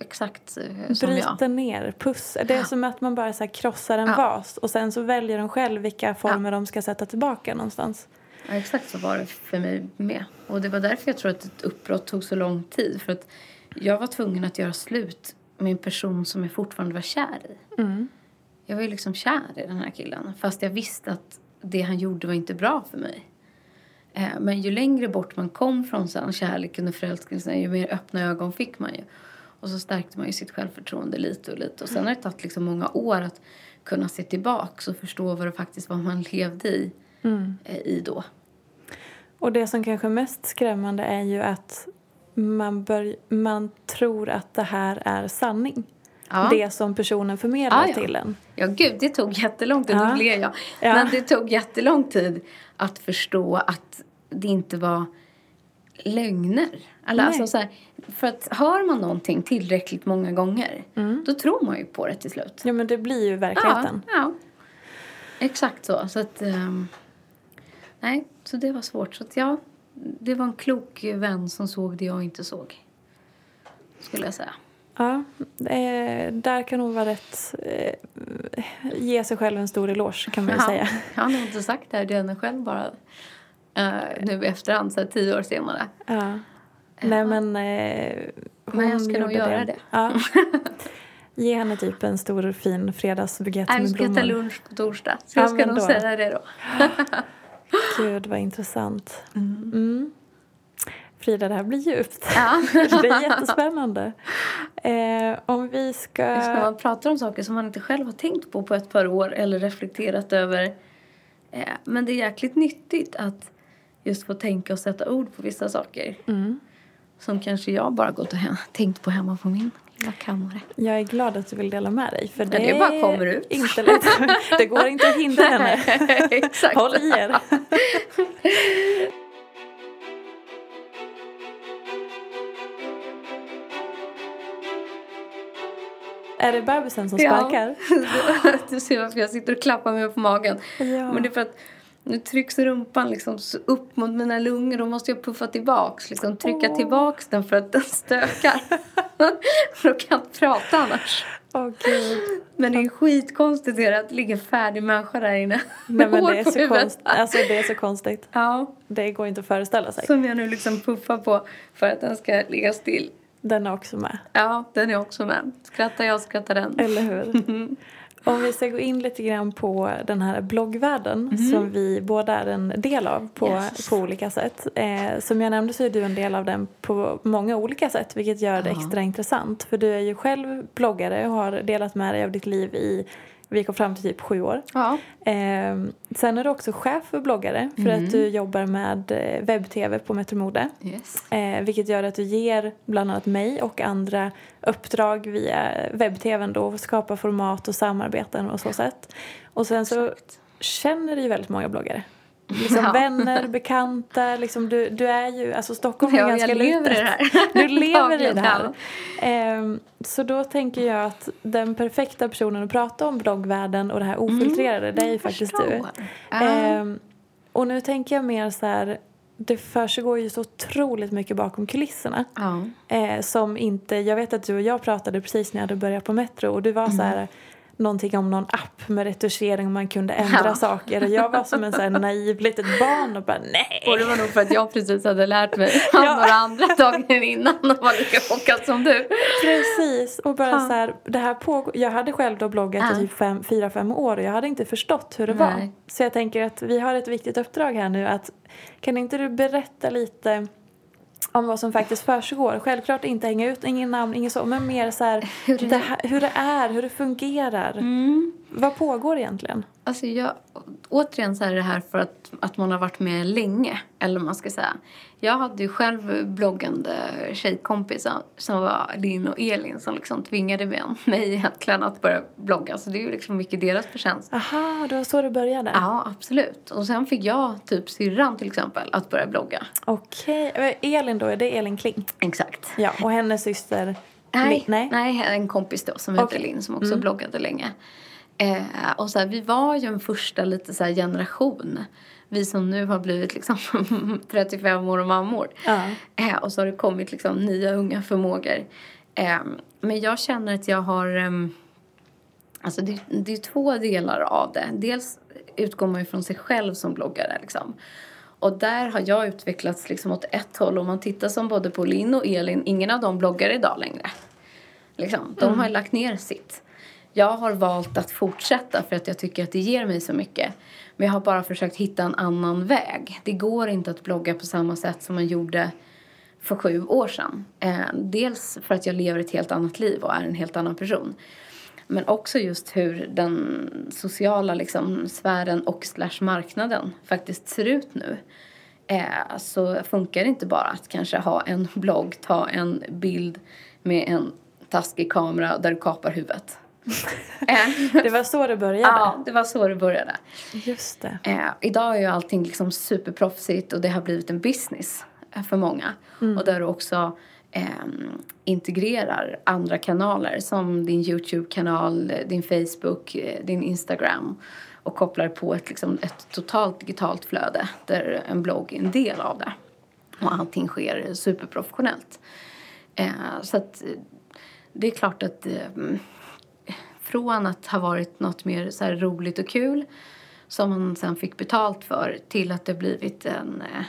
Exakt eh, som jag. Bryta ner, pussa. Det är som att man bara så krossar en Ja. vas och sen så väljer de själv vilka former de ska sätta tillbaka någonstans. Ja, exakt så var det för mig med. Och det var därför jag tror att ett uppbrott tog så lång tid. För att jag var tvungen att göra slut med en person som jag fortfarande var kär i. Jag var ju liksom kär i den här killen. Fast jag visste att det han gjorde var inte bra för mig. Eh, Men ju längre bort man kom från sen kärleken och förälskelsen, ju mer öppna ögon fick man ju. Och så stärkte man ju sitt självförtroende lite och lite. Och sen har det tagit liksom många år att kunna se tillbaka och förstå vad det faktiskt var man levde i, eh, i då. Och det som kanske är mest skrämmande är ju att man, bör, man tror att det här är sanning. Ja. Det som personen förmedlar Ja, ja. till en. Ja, gud, det tog jättelång tid. Ja. Ler jag. Ja. Men det tog jättelång tid att förstå att det inte var lögner. Eller alltså så här, för att hör man någonting tillräckligt många gånger då tror man ju på det till slut. Ja men det blir ju Ja, verkligheten. ja. Exakt så. så att, ehm, nej, så det var svårt. Så att, ja, det var en klok vän som såg det jag inte såg. Skulle jag säga. Ja, eh, där kan hon vara rätt... Eh, ge sig själv en stor eloge kan man ju säga. Jag har inte sagt det här till henne själv bara eh, nu i efterhand, så här, tio år senare. Ja. Nej men... Eh, Men jag ska nog göra det. Ja. Ge henne typ en stor fin fredagsbukett Nej, vi med ska ta blommor. lunch på torsdag. Så Ja, jag ska nog säga det då. Gud vad intressant. Mm. Frida, det här blir djupt. Ja. det är jättespännande. Eh, om vi ska... När man pratar om saker som man inte själv har tänkt på på ett par år eller reflekterat över. Eh, men det är jäkligt nyttigt att just få tänka och sätta ord på vissa saker. Mm. Som kanske jag bara gått och tänkt på hemma på min lilla kammare. Jag är glad att du vill dela med dig. För det, det bara kommer ut. Inte lätt. Det går inte att hindra henne. Exakt. Håll i er. Är det bebisen som sparkar? Ja, du ser varför jag sitter och klappar mig på magen. Ja. Men det är för att nu trycks rumpan liksom upp mot mina lungor. Då måste jag puffa tillbaks. Liksom trycka Åh. tillbaks den för att den stökar. för då kan jag inte prata annars. Gud. Men det är skitkonstigt det att det ligger en färdig människa där inne. Nej, men det, är så huvudet. konst... alltså, det är så konstigt. Ja, Det går inte att föreställa sig. som jag nu liksom puffar på för att den ska ligga still. Den är också med. Ja, den är också med. Skrattar jag skrattar den. Eller hur? Om vi ska gå in lite grann på den här bloggvärlden som vi båda är en del av på, Yes. på olika sätt. Eh, som jag nämnde så är du en del av den på många olika sätt vilket gör det Ja. extra intressant. För du är ju själv bloggare och har delat med dig av ditt liv i, vi kom fram till typ sju år. Ja. Eh, sen är du också chef för bloggare för att du jobbar med eh, webb-tv på Metromode. Yes. Eh, vilket gör att du ger bland annat mig och andra uppdrag via webb-tvn då, skapa format och samarbeten och så sätt. Och sen så Exakt. känner du ju väldigt många bloggare. Liksom Ja. vänner, bekanta, liksom du, du är ju, alltså Stockholm är Ja, ganska jag lever litet. i det här. Du lever i det här. Ehm, så då tänker jag att den perfekta personen att prata om bloggvärlden och det här ofiltrerade, det är ju faktiskt du. Mm, förstår. Ja. Ehm, och nu tänker jag mer så här, det försiggår ju så otroligt mycket bakom kulisserna. Ja. Eh, som inte, jag vet att du och jag pratade precis när jag hade börjat på Metro och du var så Mm. här någonting om någon app med retuschering och man kunde ändra Ja. saker och jag var som en så här naiv litet barn och bara nej. Och det var nog för att jag precis hade lärt mig av Ja. några andra dagar innan och var lika chockad som du. Precis, och bara Ja. så här, det här pågår, jag hade själv då bloggat Ja. i typ fem, fyra, fem år och jag hade inte förstått hur det var. Nej. Så jag tänker att vi har ett viktigt uppdrag här nu att kan inte du berätta lite om vad som faktiskt försiggår? Självklart inte hänga ut, ingen namn, inget så, men mer så här, Hur det- det här, hur det är, hur det fungerar. Mm. Vad pågår egentligen? Alltså jag, återigen så är det här för att, att man har varit med länge, eller man ska säga. Jag hade ju själv bloggande tjejkompisar som var Linn och Elin som liksom tvingade mig mig egentligen att börja blogga. Så det är ju liksom mycket deras förtjänst. Aha, det var så det började? Ja, absolut. Och sen fick jag typ syrran till exempel att börja blogga. Okej, Eh, Elin då, är det Elin Kling? Exakt. Ja, och hennes syster? Nej, nej. nej. en kompis då som heter Okej. Linn som också Mm. bloggade länge. Eh, och så här, vi var ju en första lite så generation. Vi som nu har blivit liksom 35 år och mammor. Ja. Eh, och så har det kommit liksom nya unga förmågor. Eh, men jag känner att jag har... ehm, alltså det, det är två delar av det. Dels utgår man ju från sig själv som bloggare. Liksom. Och där har jag utvecklats liksom åt ett håll. Om man tittar som både på Linn och Elin, ingen av dem bloggar idag längre. Liksom. De har ju lagt ner sitt. Jag har valt att fortsätta för att jag tycker att det ger mig så mycket. Men jag har bara försökt hitta en annan väg. Det går inte att blogga på samma sätt som man gjorde för sju år sedan. Eh, dels för att jag lever ett helt annat liv och är en helt annan person. Men också just hur den sociala liksom, sfären och slash marknaden faktiskt ser ut nu. Eh, så funkar det inte bara att kanske ha en blogg, ta en bild med en taskig kamera där du kapar huvudet eh, Det var så det började? ja, det var så det började. Just det. Eh, idag är ju allting liksom superproffsigt och det har blivit en business. för många. Och där du också eh, integrerar andra kanaler som din Youtube-kanal, din Facebook, eh, din Instagram och kopplar på ett, liksom, ett totalt digitalt flöde där en blogg är en del av det. Och allting sker superprofessionellt. Eh, så att eh, det är klart att eh, från att ha varit något mer så roligt och kul som man sen fick betalt för till att det blivit en, eh,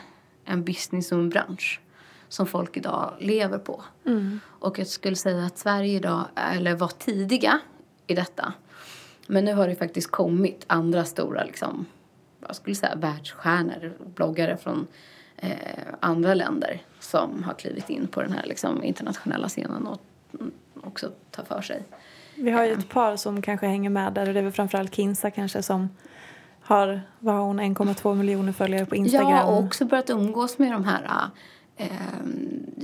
en business och en bransch som folk idag lever på. Mm. Och jag skulle säga att Sverige idag, eller var tidiga i detta. Men nu har det faktiskt kommit andra stora, liksom, jag skulle säga världsstjärnor, bloggare från eh, andra länder som har klivit in på den här liksom, internationella scenen och också tar för sig. Vi har ju ett par som kanske hänger med där och det är väl framförallt Kinsa kanske som har, vad har hon, 1,2 miljoner följare på Instagram. Ja, och också börjat umgås med de här äh,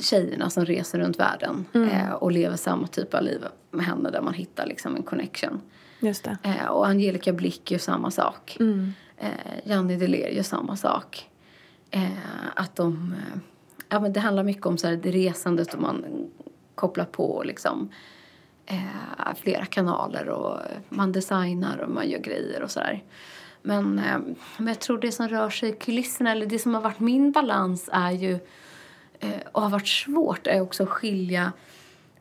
tjejerna som reser runt världen mm. äh, och lever samma typ av liv med henne där man hittar liksom en connection. Just det. Äh, och Angelica Blick gör samma sak. Mm. Äh, Janni Deler gör samma sak. att de, ja men det handlar mycket om så här, det resandet och man kopplar på liksom eh, flera kanaler och man designar och man gör grejer och sådär. Men, eh, men jag tror det som rör sig i kulisserna, eller det som har varit min balans är ju eh, och har varit svårt är också att skilja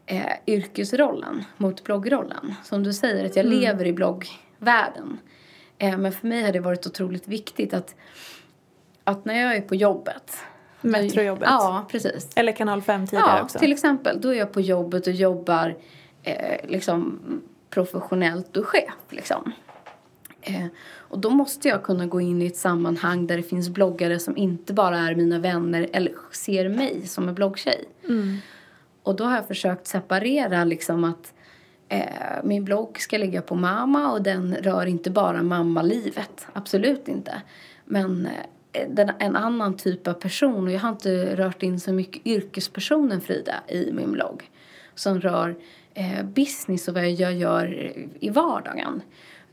eh, yrkesrollen mot bloggrollen. Som du säger, att jag mm. lever i bloggvärlden. Eh, men för mig har det varit otroligt viktigt att, att när jag är på jobbet Metrojobbet? Ja, precis. Eller Kanal 5 tidigare ja, också? till exempel. Då är jag på jobbet och jobbar eh, liksom professionellt och chef. Liksom. Eh, och då måste jag kunna gå in i ett sammanhang där det finns bloggare som inte bara är mina vänner eller ser mig som en bloggtjej. Mm. Och då har jag försökt separera liksom att eh, min blogg ska ligga på mamma och den rör inte bara mammalivet. Absolut inte. Men eh, den, en annan typ av person och jag har inte rört in så mycket yrkespersonen Frida i min blogg som rör business och vad jag gör i vardagen.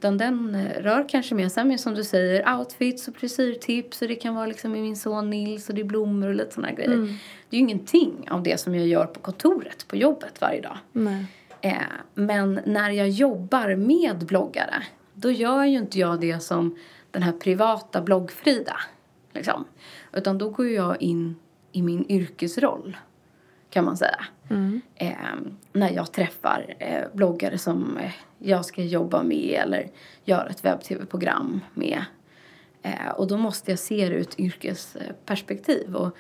Utan den eh, rör kanske mer sen som du säger outfits och frisyrtips och det kan vara liksom med min son Nils och det är blommor och lite sådana grejer. Mm. Det är ju ingenting av det som jag gör på kontoret, på jobbet varje dag. Eh, men när jag jobbar med bloggare då gör ju inte jag det som den här privata bloggfrida. Liksom. Utan då går jag in i min yrkesroll kan man säga. Mm. Eh, när jag träffar eh, bloggare som eh, jag ska jobba med eller göra ett webb-tv-program med. Eh, och då måste jag se det ur ett yrkesperspektiv. Och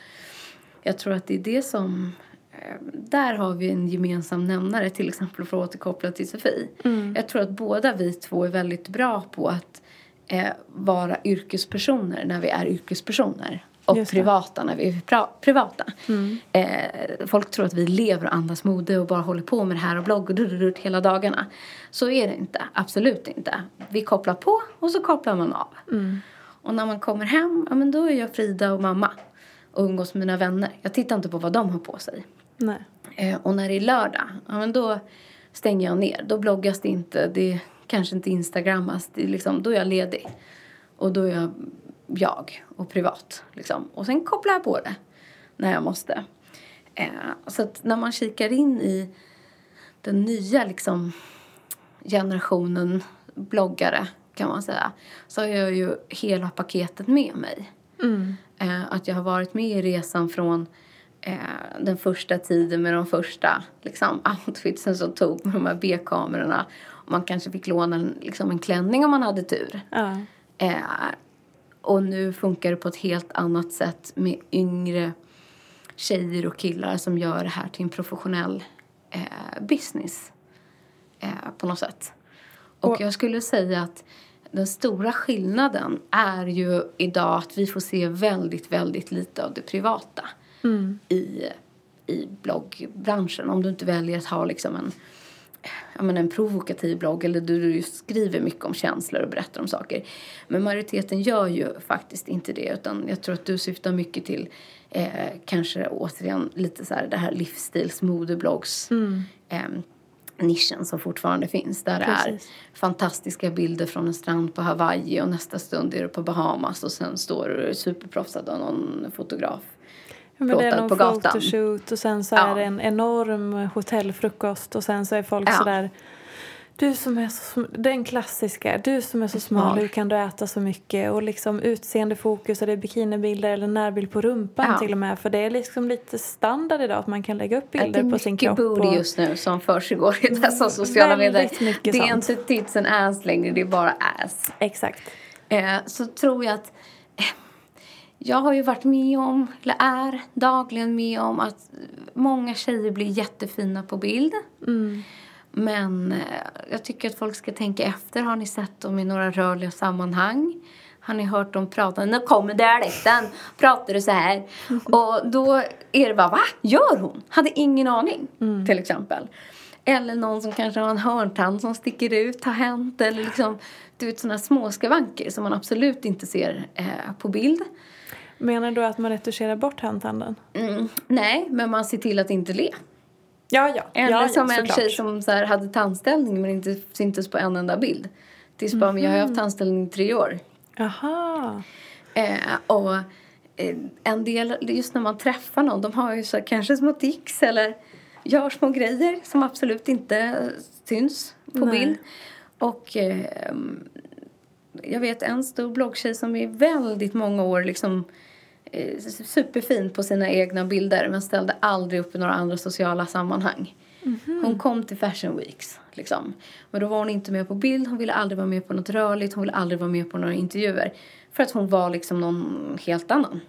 jag tror att det är det som... Eh, där har vi en gemensam nämnare, till exempel för att återkoppla till Sofie. Mm. Jag tror att båda vi två är väldigt bra på att eh, vara yrkespersoner när vi är yrkespersoner och privata när vi är privata. Mm. Eh, folk tror att vi lever och andas mode och bara håller på med det här och bloggar och hela dagarna. Så är det inte, absolut inte. Vi kopplar på och så kopplar man av. Mm. Och när man kommer hem, ja men då är jag Frida och mamma och umgås med mina vänner. Jag tittar inte på vad de har på sig. Eh, och när det är lördag, ja men då stänger jag ner. Då bloggas det inte, det kanske inte instagrammas. Det är liksom, då är jag ledig. Och då är jag jag och privat. Liksom. Och sen kopplar jag på det när jag måste. Eh, så att när man kikar in i den nya liksom, generationen bloggare kan man säga så har jag ju hela paketet med mig. Mm. Eh, att jag har varit med i resan från eh, den första tiden med de första liksom, outfitsen som tog med de här B-kamerorna. Man kanske fick låna en, liksom, en klänning om man hade tur. Ja. Eh, och nu funkar det på ett helt annat sätt med yngre tjejer och killar som gör det här till en professionell eh, business eh, på något sätt. Och, och jag skulle säga att den stora skillnaden är ju idag att vi får se väldigt, väldigt lite av det privata mm. i, i bloggbranschen. Om du inte väljer att ha liksom en ja, men en provokativ blogg eller där du skriver mycket om känslor och berättar om saker. Men majoriteten gör ju faktiskt inte det utan jag tror att du syftar mycket till eh, kanske återigen lite så här det här livsstilsmodebloggs mm. eh, nischen som fortfarande finns. Där Precis. det är fantastiska bilder från en strand på Hawaii och nästa stund är du på Bahamas och sen står du superproffsad av någon fotograf. Men det är plåtad någon photoshoot och sen så Ja. är det en enorm hotellfrukost och sen så är folk Ja. sådär du som är så, den klassiska, du som är så smal, hur kan du äta så mycket? Och liksom utseendefokus, är det bikinibilder eller närbild på rumpan Ja. till och med? För det är liksom lite standard idag att man kan lägga upp Det bilder är på sin mycket kropp. booty och- just nu som försiggår i dessa sociala Väldigt medier. mycket Det är sånt. inte tits and ass längre, det är bara ass. Exakt. Eh, så tror jag att eh, jag har ju varit med om, eller är dagligen med om att många tjejer blir jättefina på bild. Men eh, jag tycker att folk ska tänka efter. Har ni sett dem i några rörliga sammanhang? Har ni hört dem prata? Nu kommer dialekten. Pratar du så här? Och då är det bara, va? Gör hon? Hade ingen aning, till exempel. Eller någon som kanske har en hörntand som sticker ut, har hänt. Eller liksom, du vet sådana små skavanker som man absolut inte ser eh, på bild. Menar du att man retuscherar bort handtanden? Mm, nej, men man ser till att inte le. Ja, ja. Eller ja, som ja, en tjej som så här, hade tandställning men inte syntes på en enda bild. Tills bara, men jag har haft tandställning i tre år. Jaha. Eh, och eh, en del, just när man träffar någon, de har ju så kanske små tics eller gör små grejer som absolut inte syns på Nej. bild. Och eh, jag vet en stor bloggtjej som i väldigt många år liksom eh, superfin på sina egna bilder men ställde aldrig upp i några andra sociala sammanhang. Hon kom till Fashion Weeks. Liksom. Men då var hon inte med på bild, hon ville aldrig vara med på något rörligt, hon ville aldrig vara med på några intervjuer. För att hon var liksom någon helt annan.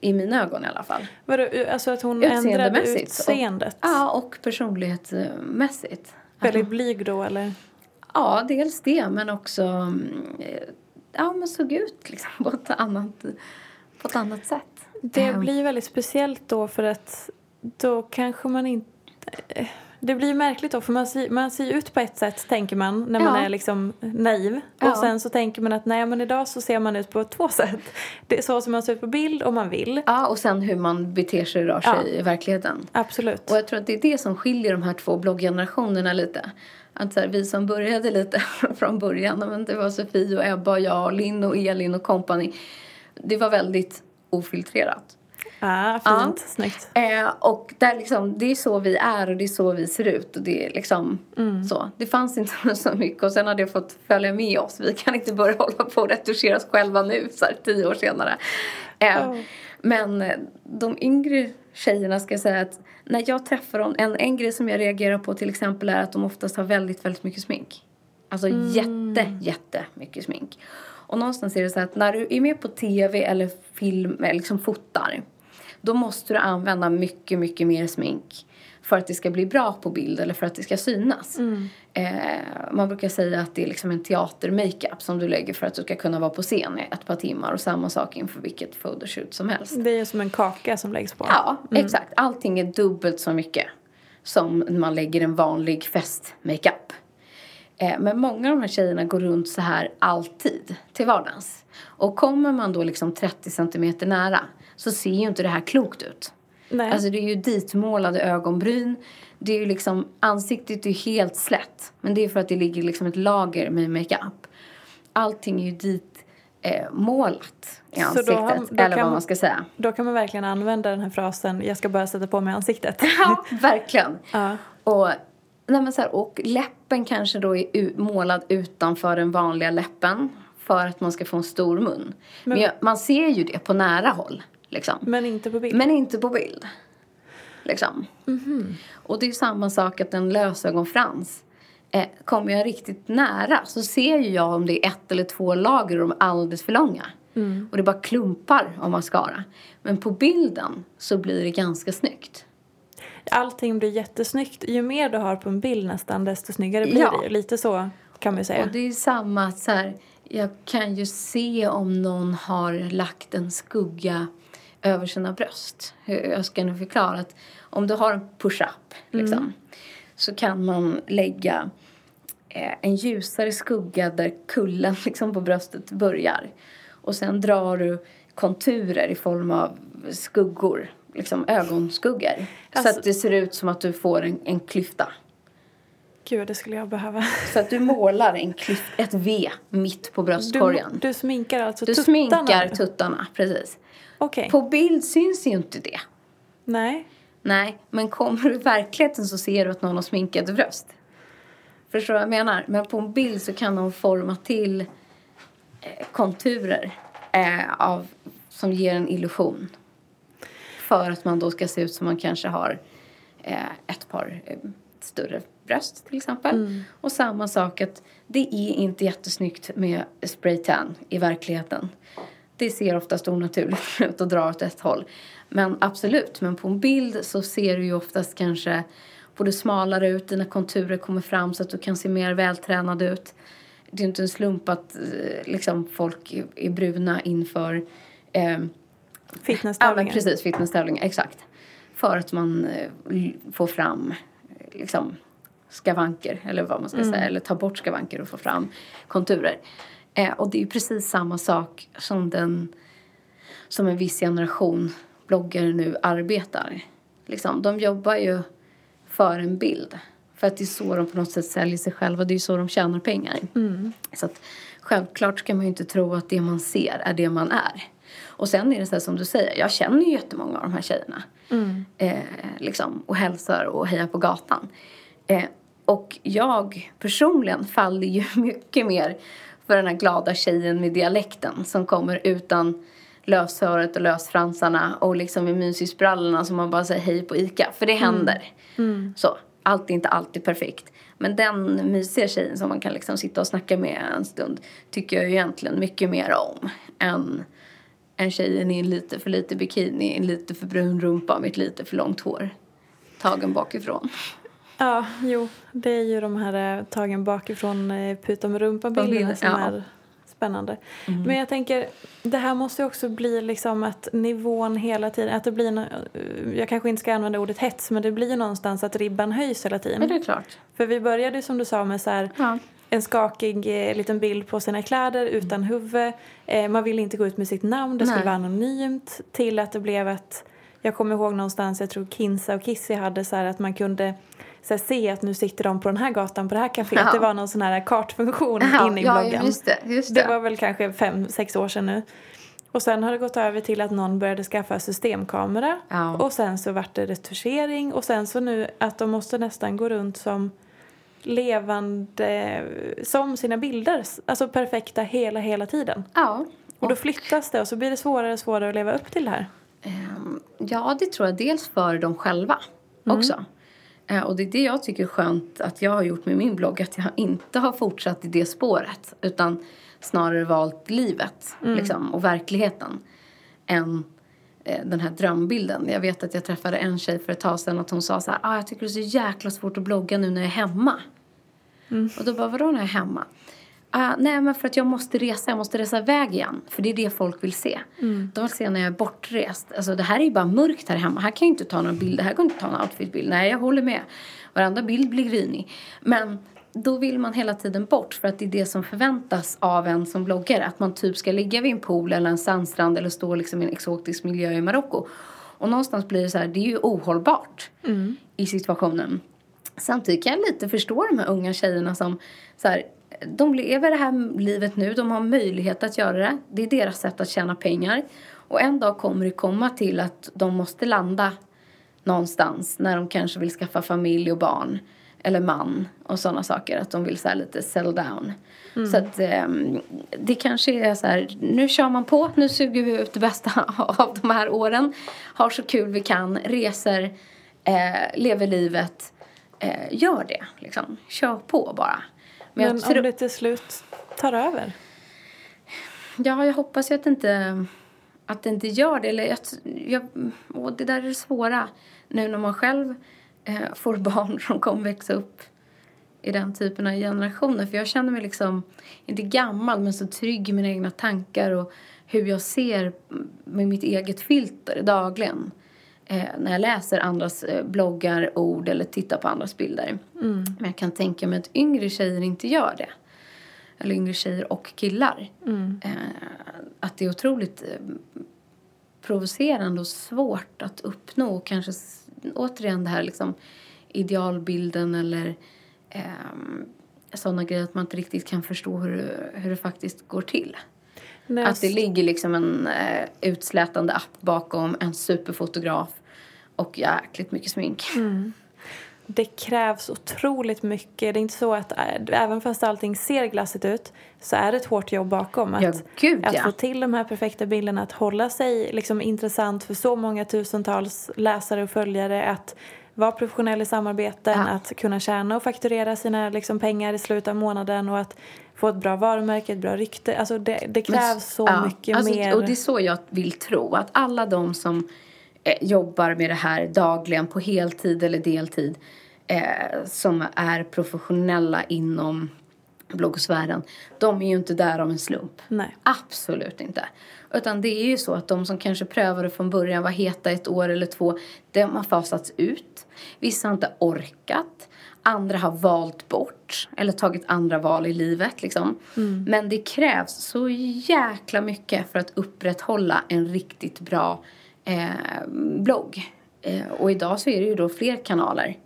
I mina ögon i alla fall. Vadå, alltså att hon ändrade utseendet? Och, ja, och personlighetsmässigt. Väldigt blyg då eller? Ja, dels det men också mm, eh, ja, men såg ut liksom på ett annat, på ett annat sätt. Det blir väldigt speciellt då för att då kanske man inte... eh, Det blir märkligt då för man ser, man ser ut på ett sätt tänker man när man Ja. är liksom naiv. Ja. Och sen så tänker man att nej men idag så ser man ut på två sätt. Det är så som man ser ut på bild om man vill. Ja, och sen hur man beter sig och rör sig Ja. i verkligheten. Absolut. Och jag tror att det är det som skiljer de här två blogggenerationerna lite. Att så här, vi som började lite från början, men det var Sofie och Ebba och jag och Linn och Elin och company. Det var väldigt ofiltrerat. Ah, fint. Snyggt. Eh, och där liksom, det är så vi är och det är så vi ser ut. Och det är liksom så. Det fanns inte så mycket och sen hade jag fått följa med oss. Vi kan inte börja hålla på och retuschera oss själva nu så här, tio år senare. Eh, Oh. Men eh, de yngre tjejerna ska jag säga att när jag träffar dem, en, en grej som jag reagerar på till exempel är att de oftast har väldigt, väldigt mycket smink. Alltså jätte, jätte mycket smink. Och någonstans är det så att när du är med på tv eller film, eller liksom fotar, då måste du använda mycket, mycket mer smink för att det ska bli bra på bild eller för att det ska synas. Eh, man brukar säga att det är liksom en teater-makeup som du lägger för att du ska kunna vara på scen i ett par timmar och samma sak inför vilket photoshoot som helst. Det är som en kaka som läggs på. Ja, exakt. Allting är dubbelt så mycket som man lägger en vanlig fest-makeup. Eh, men många av de här tjejerna går runt så här alltid till vardags. Och kommer man då liksom 30 centimeter nära så ser ju inte det här klokt ut. Nej. Alltså det är ju ditmålade ögonbryn. Det är ju liksom, ansiktet är ju helt slätt. Men det är för att det ligger liksom ett lager med makeup. Allting är ju dit eh, målat i Så då ansiktet. har- då eller vad man ska säga. Då kan man verkligen använda den här frasen jag ska bara sätta på mig ansiktet. Ja, verkligen. Ja. Och, nej men så här, och läppen kanske då är målad utanför den vanliga läppen för att man ska få en stor mun. Men, jag, man ser ju det på nära håll. Liksom. Men inte på bild. Men inte på bild. Liksom. Och det är samma sak att en lösögonfrans. Eh, kommer jag riktigt nära så ser ju jag om det är ett eller två lager och de är alldeles för långa. Och det bara klumpar av mascara. Men på bilden så blir det ganska snyggt. Allting blir jättesnyggt. Ju mer du har på en bild nästan desto snyggare blir Ja. det. Lite så kan man säga. Och det är samma så här, jag kan ju se om någon har lagt en skugga över sina bröst. Jag ska nu förklara att om du har en push-up liksom, så kan man lägga eh, en ljusare skugga där kullen liksom, på bröstet börjar. Och sen drar du konturer i form av skuggor, liksom ögonskuggor. så Alltså- att det ser ut som att du får en, en klyfta. Gud, det skulle jag behöva. Så att du målar en klyft, ett V mitt på bröstkorgen. Du, du sminkar alltså du tuttarna? sminkar tuttarna, precis. Okej. På bild syns ju inte det. Nej. Nej, men kommer du i verkligheten så ser du att någon har sminkade bröst. Förstår du vad jag menar? Men på en bild så kan de forma till konturer eh, av, som ger en illusion. För att man då ska se ut som man kanske har eh, ett par eh, större bröst till exempel. Och samma sak att det är inte jättesnyggt med spraytan i verkligheten. Det ser oftast onaturligt ut och drar åt ett håll. Men absolut, men på en bild så ser du ju oftast kanske både smalare ut, dina konturer kommer fram så att du kan se mer vältränad ut. Det är inte en slump att eh, liksom, folk är- bruna inför eh, Ja, Fitnesstävlingar. precis, fitnesstävlingar, exakt. För att man eh, får fram eh, liksom skavanker, eller vad man ska säga, eller ta bort skavanker och få fram konturer. Eh, och det är ju precis samma sak som den som en viss generation bloggare nu arbetar. Liksom, de jobbar ju för en bild. För att det är så de på något sätt säljer sig själva. Det är så de tjänar pengar. Så att självklart ska man ju inte tro att det man ser är det man är. Och sen är det så som du säger, jag känner ju jättemånga av de här tjejerna. Eh, liksom, och hälsar och hejar på gatan. Eh, och jag personligen faller ju mycket mer för den här glada tjejen med dialekten som kommer utan löshåret och lösfransarna och liksom i mysisbrallorna som man bara säger hej på Ica. För det händer. Så, allt är inte alltid perfekt. Men den mysiga tjejen som man kan liksom sitta och snacka med en stund tycker jag egentligen mycket mer om än en tjejen i en lite för lite bikini, en lite för brun rumpa med ett lite för långt hår. Tagen bakifrån. Ja, jo. Det är ju de här eh, tagen bakifrån eh, puta med rumpan-bilderna Bilder, som ja. är spännande. Men jag tänker, det här måste också bli liksom att nivån hela tiden, att det blir, eh, jag kanske inte ska använda ordet hets, men det blir ju någonstans att ribban höjs hela tiden. Men det är klart. För vi började som du sa med så här, Ja. en skakig eh, liten bild på sina kläder utan huvud. Eh, man ville inte gå ut med sitt namn, det skulle Nej. vara anonymt. Till att det blev att, jag kommer ihåg någonstans, jag tror Kinsa och Kissy hade så här att man kunde så här, se att nu sitter de på den här gatan på det här kaféet. Ja. Det var någon sån här kartfunktion Ja, inne i ja, bloggen. just det. Just det. Det var väl kanske fem, sex år sedan nu. Och sen har det gått över till att någon började skaffa systemkamera. Ja. Och sen så vart det retuschering. Och sen så nu att de måste nästan gå runt som levande, som sina bilder. Alltså perfekta hela, hela tiden. Ja. Och då flyttas det och så blir det svårare och svårare att leva upp till det här. Ehm, Ja, det tror jag. Dels för dem själva också. Eh, Och det är det jag tycker är skönt att jag har gjort med min blogg. Att jag inte har fortsatt i det spåret. Utan snarare valt livet liksom, och verkligheten. Än eh, den här drömbilden. Jag vet att jag träffade en tjej för ett tag sedan. Att hon sa så här. Ah, jag tycker det är så jäkla svårt att blogga nu när jag är hemma. Och då bara, vadå när jag är hemma? Ah, nej men för att jag måste resa, jag måste resa iväg igen. För det är det folk vill se. De vill se när jag är bortrest. Alltså det här är ju bara mörkt här hemma. Här kan jag inte ta några bilder, här kan jag inte ta någon outfitbild. Nej jag håller med. Varenda bild blir grinig. Men då vill man hela tiden bort för att det är det som förväntas av en som bloggare. Att man typ ska ligga vid en pool eller en sandstrand eller stå liksom i en exotisk miljö i Marocko. Och någonstans blir det så här, det är ju ohållbart i situationen. Samtidigt kan jag lite förstå de här unga tjejerna som så här, de lever det här livet nu, de har möjlighet att göra det. Det är deras sätt att tjäna pengar. Och en dag kommer det komma till att de måste landa någonstans när de kanske vill skaffa familj och barn eller man och sådana saker. Att de vill så lite settle down. Så att ehm, det kanske är så här, nu kör man på, nu suger vi ut det bästa av de här åren. Har så kul vi kan, reser, eh, lever livet. Eh, gör det liksom, kör på bara. Men, jag tror- om det till slut tar över. Ja, jag hoppas ju att det inte, att det inte gör det. Eller jag, jag, och det där är det svåra. Nu när man själv eh, får barn som kommer växa upp i den typen av generationer. För jag känner mig liksom, inte gammal, men så trygg i mina egna tankar och hur jag ser med mitt eget filter dagligen. Eh, när jag läser andras eh, bloggar, ord eller tittar på andras bilder. Men jag kan tänka mig att yngre tjejer inte gör det eller yngre tjejer och killar. Eh, att det är otroligt eh, provocerande och svårt att uppnå. Och kanske återigen det här liksom idealbilden eller eh, sådana grejer att man inte riktigt kan förstå hur, hur det faktiskt går till. När Att det ligger liksom en eh, utslätande app bakom en superfotograf och jäkligt mycket smink. Mm. Det krävs otroligt mycket. Det är inte så att även fast allting ser glassigt ut så är det ett hårt jobb bakom. Att, ja, gud, att ja. få till de här perfekta bilderna, att hålla sig liksom intressant för så många tusentals läsare och följare. Att vara professionell i samarbeten, ja. att kunna tjäna och fakturera sina liksom, pengar i slutet av månaden och att få ett bra varumärke, ett bra rykte. Alltså det, det krävs Men, så ja, mycket alltså, mer. Och det är så jag vill tro, att alla de som eh, jobbar med det här dagligen på heltid eller deltid eh, som är professionella inom bloggsfären, de är ju inte där av en slump. Nej. Absolut inte. Utan det är ju så att de som kanske prövade från början var heta ett år eller två, de har fasats ut. Vissa har inte orkat. Andra har valt bort eller tagit andra val i livet. Liksom. Mm. Men det krävs så jäkla mycket för att upprätthålla en riktigt bra eh, blogg. Eh, och idag så är det ju då fler kanaler.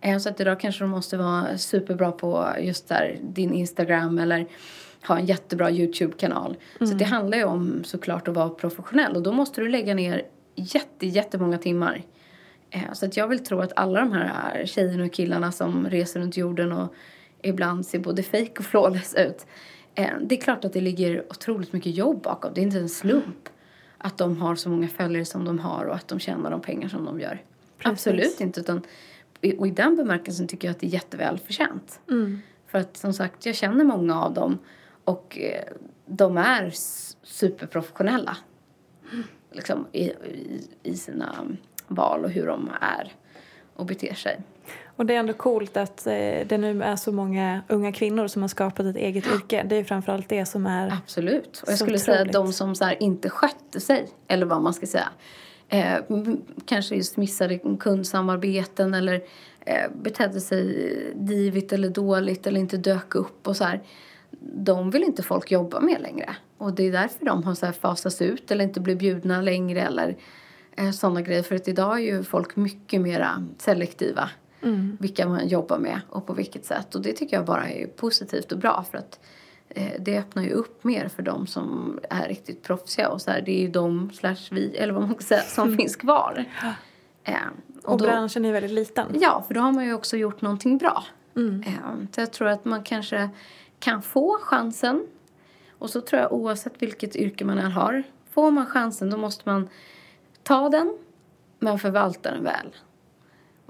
Eh, så att idag kanske de måste vara superbra på just där din Instagram eller ha en jättebra Youtube-kanal. Mm. Så det handlar ju om såklart att vara professionell och då måste du lägga ner jätte, jättemånga timmar. Eh, så att jag vill tro att alla de här tjejerna och killarna som reser runt jorden och ibland ser både fake och flawless ut. Eh, det är klart att det ligger otroligt mycket jobb bakom. Det är inte en slump att de har så många följare som de har och att de tjänar de pengar som de gör. Precis. Absolut inte. Utan, och i den bemärkelsen tycker jag att det är jätteväl förtjänt. Mm. För att som sagt, jag känner många av dem och eh, de är superprofessionella. Mm. Liksom i, i, i sina val och hur de är och beter sig. Och det är ändå coolt att eh, det nu är så många unga kvinnor som har skapat ett eget yrke. Det är framförallt det som är Absolut. Och jag skulle säga att de som så inte skötte sig, eller vad man ska säga, eh, kanske just missade kundsamarbeten eller eh, betedde sig divigt eller dåligt eller inte dök upp och så här. De vill inte folk jobba med längre. Och det är därför de har så fasats ut eller inte blir bjudna längre eller sådana grejer. För att idag är ju folk mycket mer selektiva. Mm. Vilka man jobbar med och på vilket sätt. Och det tycker jag bara är positivt och bra för att eh, det öppnar ju upp mer för de som är riktigt proffsiga och så här, det är ju de slash vi, eller vad man ska säga, som mm. finns kvar. Eh, och, och då, branschen är väldigt liten. Ja, för då har man ju också gjort någonting bra. Mm. Eh, så jag tror att man kanske kan få chansen. Och så tror jag oavsett vilket yrke man än har. Får man chansen då måste man ta den men förvalta den väl.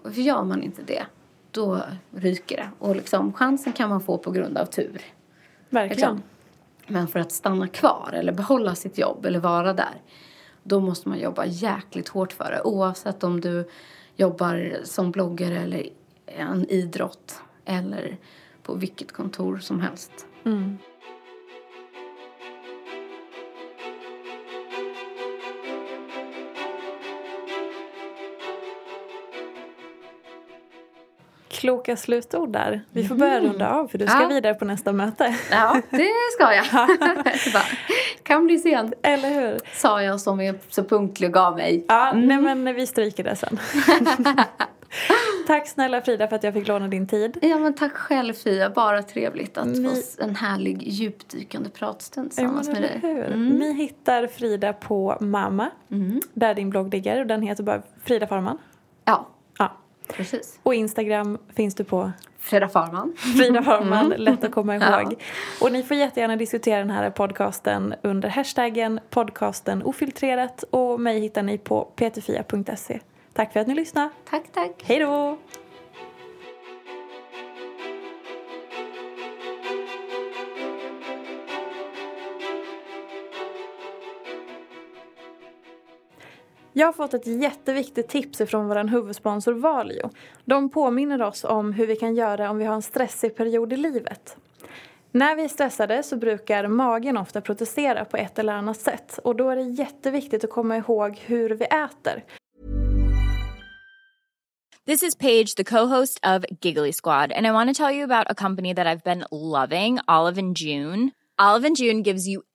För gör man inte det då ryker det. Och liksom, chansen kan man få på grund av tur. Verkligen. Liksom. Men för att stanna kvar eller behålla sitt jobb eller vara där då måste man jobba jäkligt hårt för det. Oavsett om du jobbar som bloggare eller en idrott eller på vilket kontor som helst. Mm. Kloka slutord där. Vi får börja mm. runda av för du ska ja. vidare på nästa möte. Ja, det ska jag. kan bli sent. Eller hur? Sa jag som är så punktlig och gav mig. Ja, mm. nej men vi stryker det sen. tack snälla Frida för att jag fick låna din tid. Ja men tack själv Fia, bara trevligt att vi... få en härlig djupdykande pratstund tillsammans ja, med dig. Hur? Mm. Ni hittar Frida på Mamma, mm. där din blogg ligger och den heter bara Frida Farman. Precis. Och Instagram finns du på? Frida Farman. Frida Farman, mm. lätt att komma ihåg. Ja. Och ni får jättegärna diskutera den här podcasten under hashtaggen podcasten ofiltrerat och mig hittar ni på peterfia.se. Tack för att ni lyssnade. Tack, tack. Hej då! Jag har fått ett jätteviktigt tips från vår huvudsponsor Valio. De påminner oss om hur vi kan göra om vi har en stressig period i livet. När vi är stressade så brukar magen ofta protestera på ett eller annat sätt och då är det jätteviktigt att komma ihåg hur vi äter. This is Paige, the co-host of Giggly Squad and I want to tell you about a company that I've been loving, Olive and June. Olive and June gives you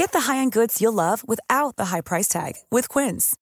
Get the high-end goods you'll love without the high price tag with Quince.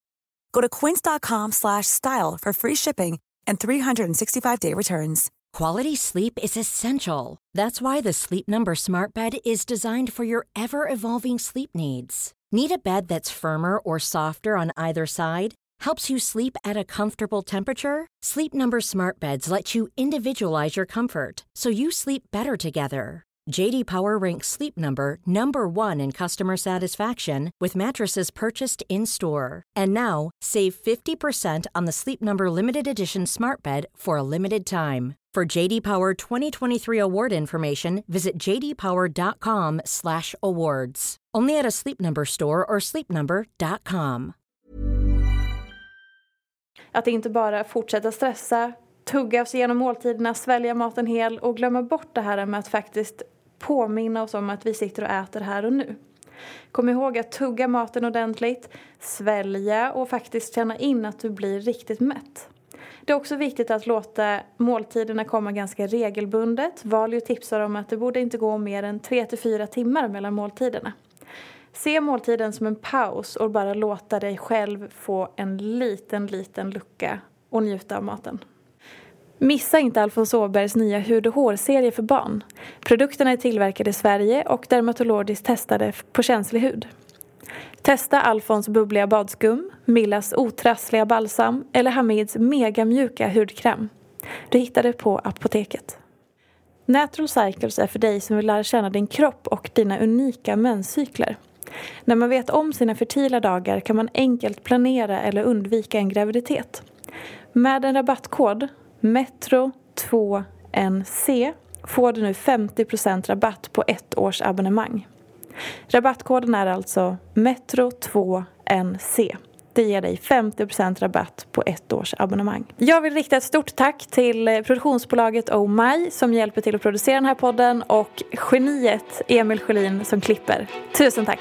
Go to quince.com slash style for free shipping and 365-day returns. Quality sleep is essential. That's why the Sleep Number Smart Bed is designed for your ever evolving sleep needs. Need a bed that's firmer or softer on either side? Helps you sleep at a comfortable temperature? Sleep Number Smart Beds let you individualize your comfort so you sleep better together. JD Power ranks Sleep Number number 1 in customer satisfaction with mattresses purchased in-store. And now, save 50% on the Sleep Number limited edition Smart Bed for a limited time. For JD Power 2023 award information, visit jdpower.com/awards. Only at a Sleep Number store or sleepnumber.com. Att inte bara fortsätta stressa, tugga sig igenom måltiderna, svälja maten hel och glömma bort det här med att faktiskt påminna oss om att vi sitter och äter här och nu. Kom ihåg att tugga maten ordentligt, svälja och faktiskt känna in att du blir riktigt mätt. Det är också viktigt att låta måltiderna komma ganska regelbundet. Valio tipsar om att det borde inte gå mer än 3-4 timmar mellan måltiderna. Se måltiden som en paus och bara låta dig själv få en liten, liten lucka och njuta av maten. Missa inte Alfons Åbergs nya hud och hårserie för barn. Produkterna är tillverkade i Sverige och dermatologiskt testade på känslig hud. Testa Alfons bubbliga badskum, Millas otrassliga balsam eller Hamids megamjuka hudkräm. Du hittar det på apoteket. Natural Cycles är för dig som vill lära känna din kropp och dina unika menscykler. När man vet om sina fertila dagar kan man enkelt planera eller undvika en graviditet. Med en rabattkod, METRO2NC, får du nu 50% rabatt på ett års abonnemang. Rabattkoden är alltså METRO2NC. Det ger dig 50% rabatt på ett års abonnemang. Jag vill rikta ett stort tack till produktionsbolaget Oh My som hjälper till att producera den här podden och geniet Emil Sjölin som klipper. Tusen tack!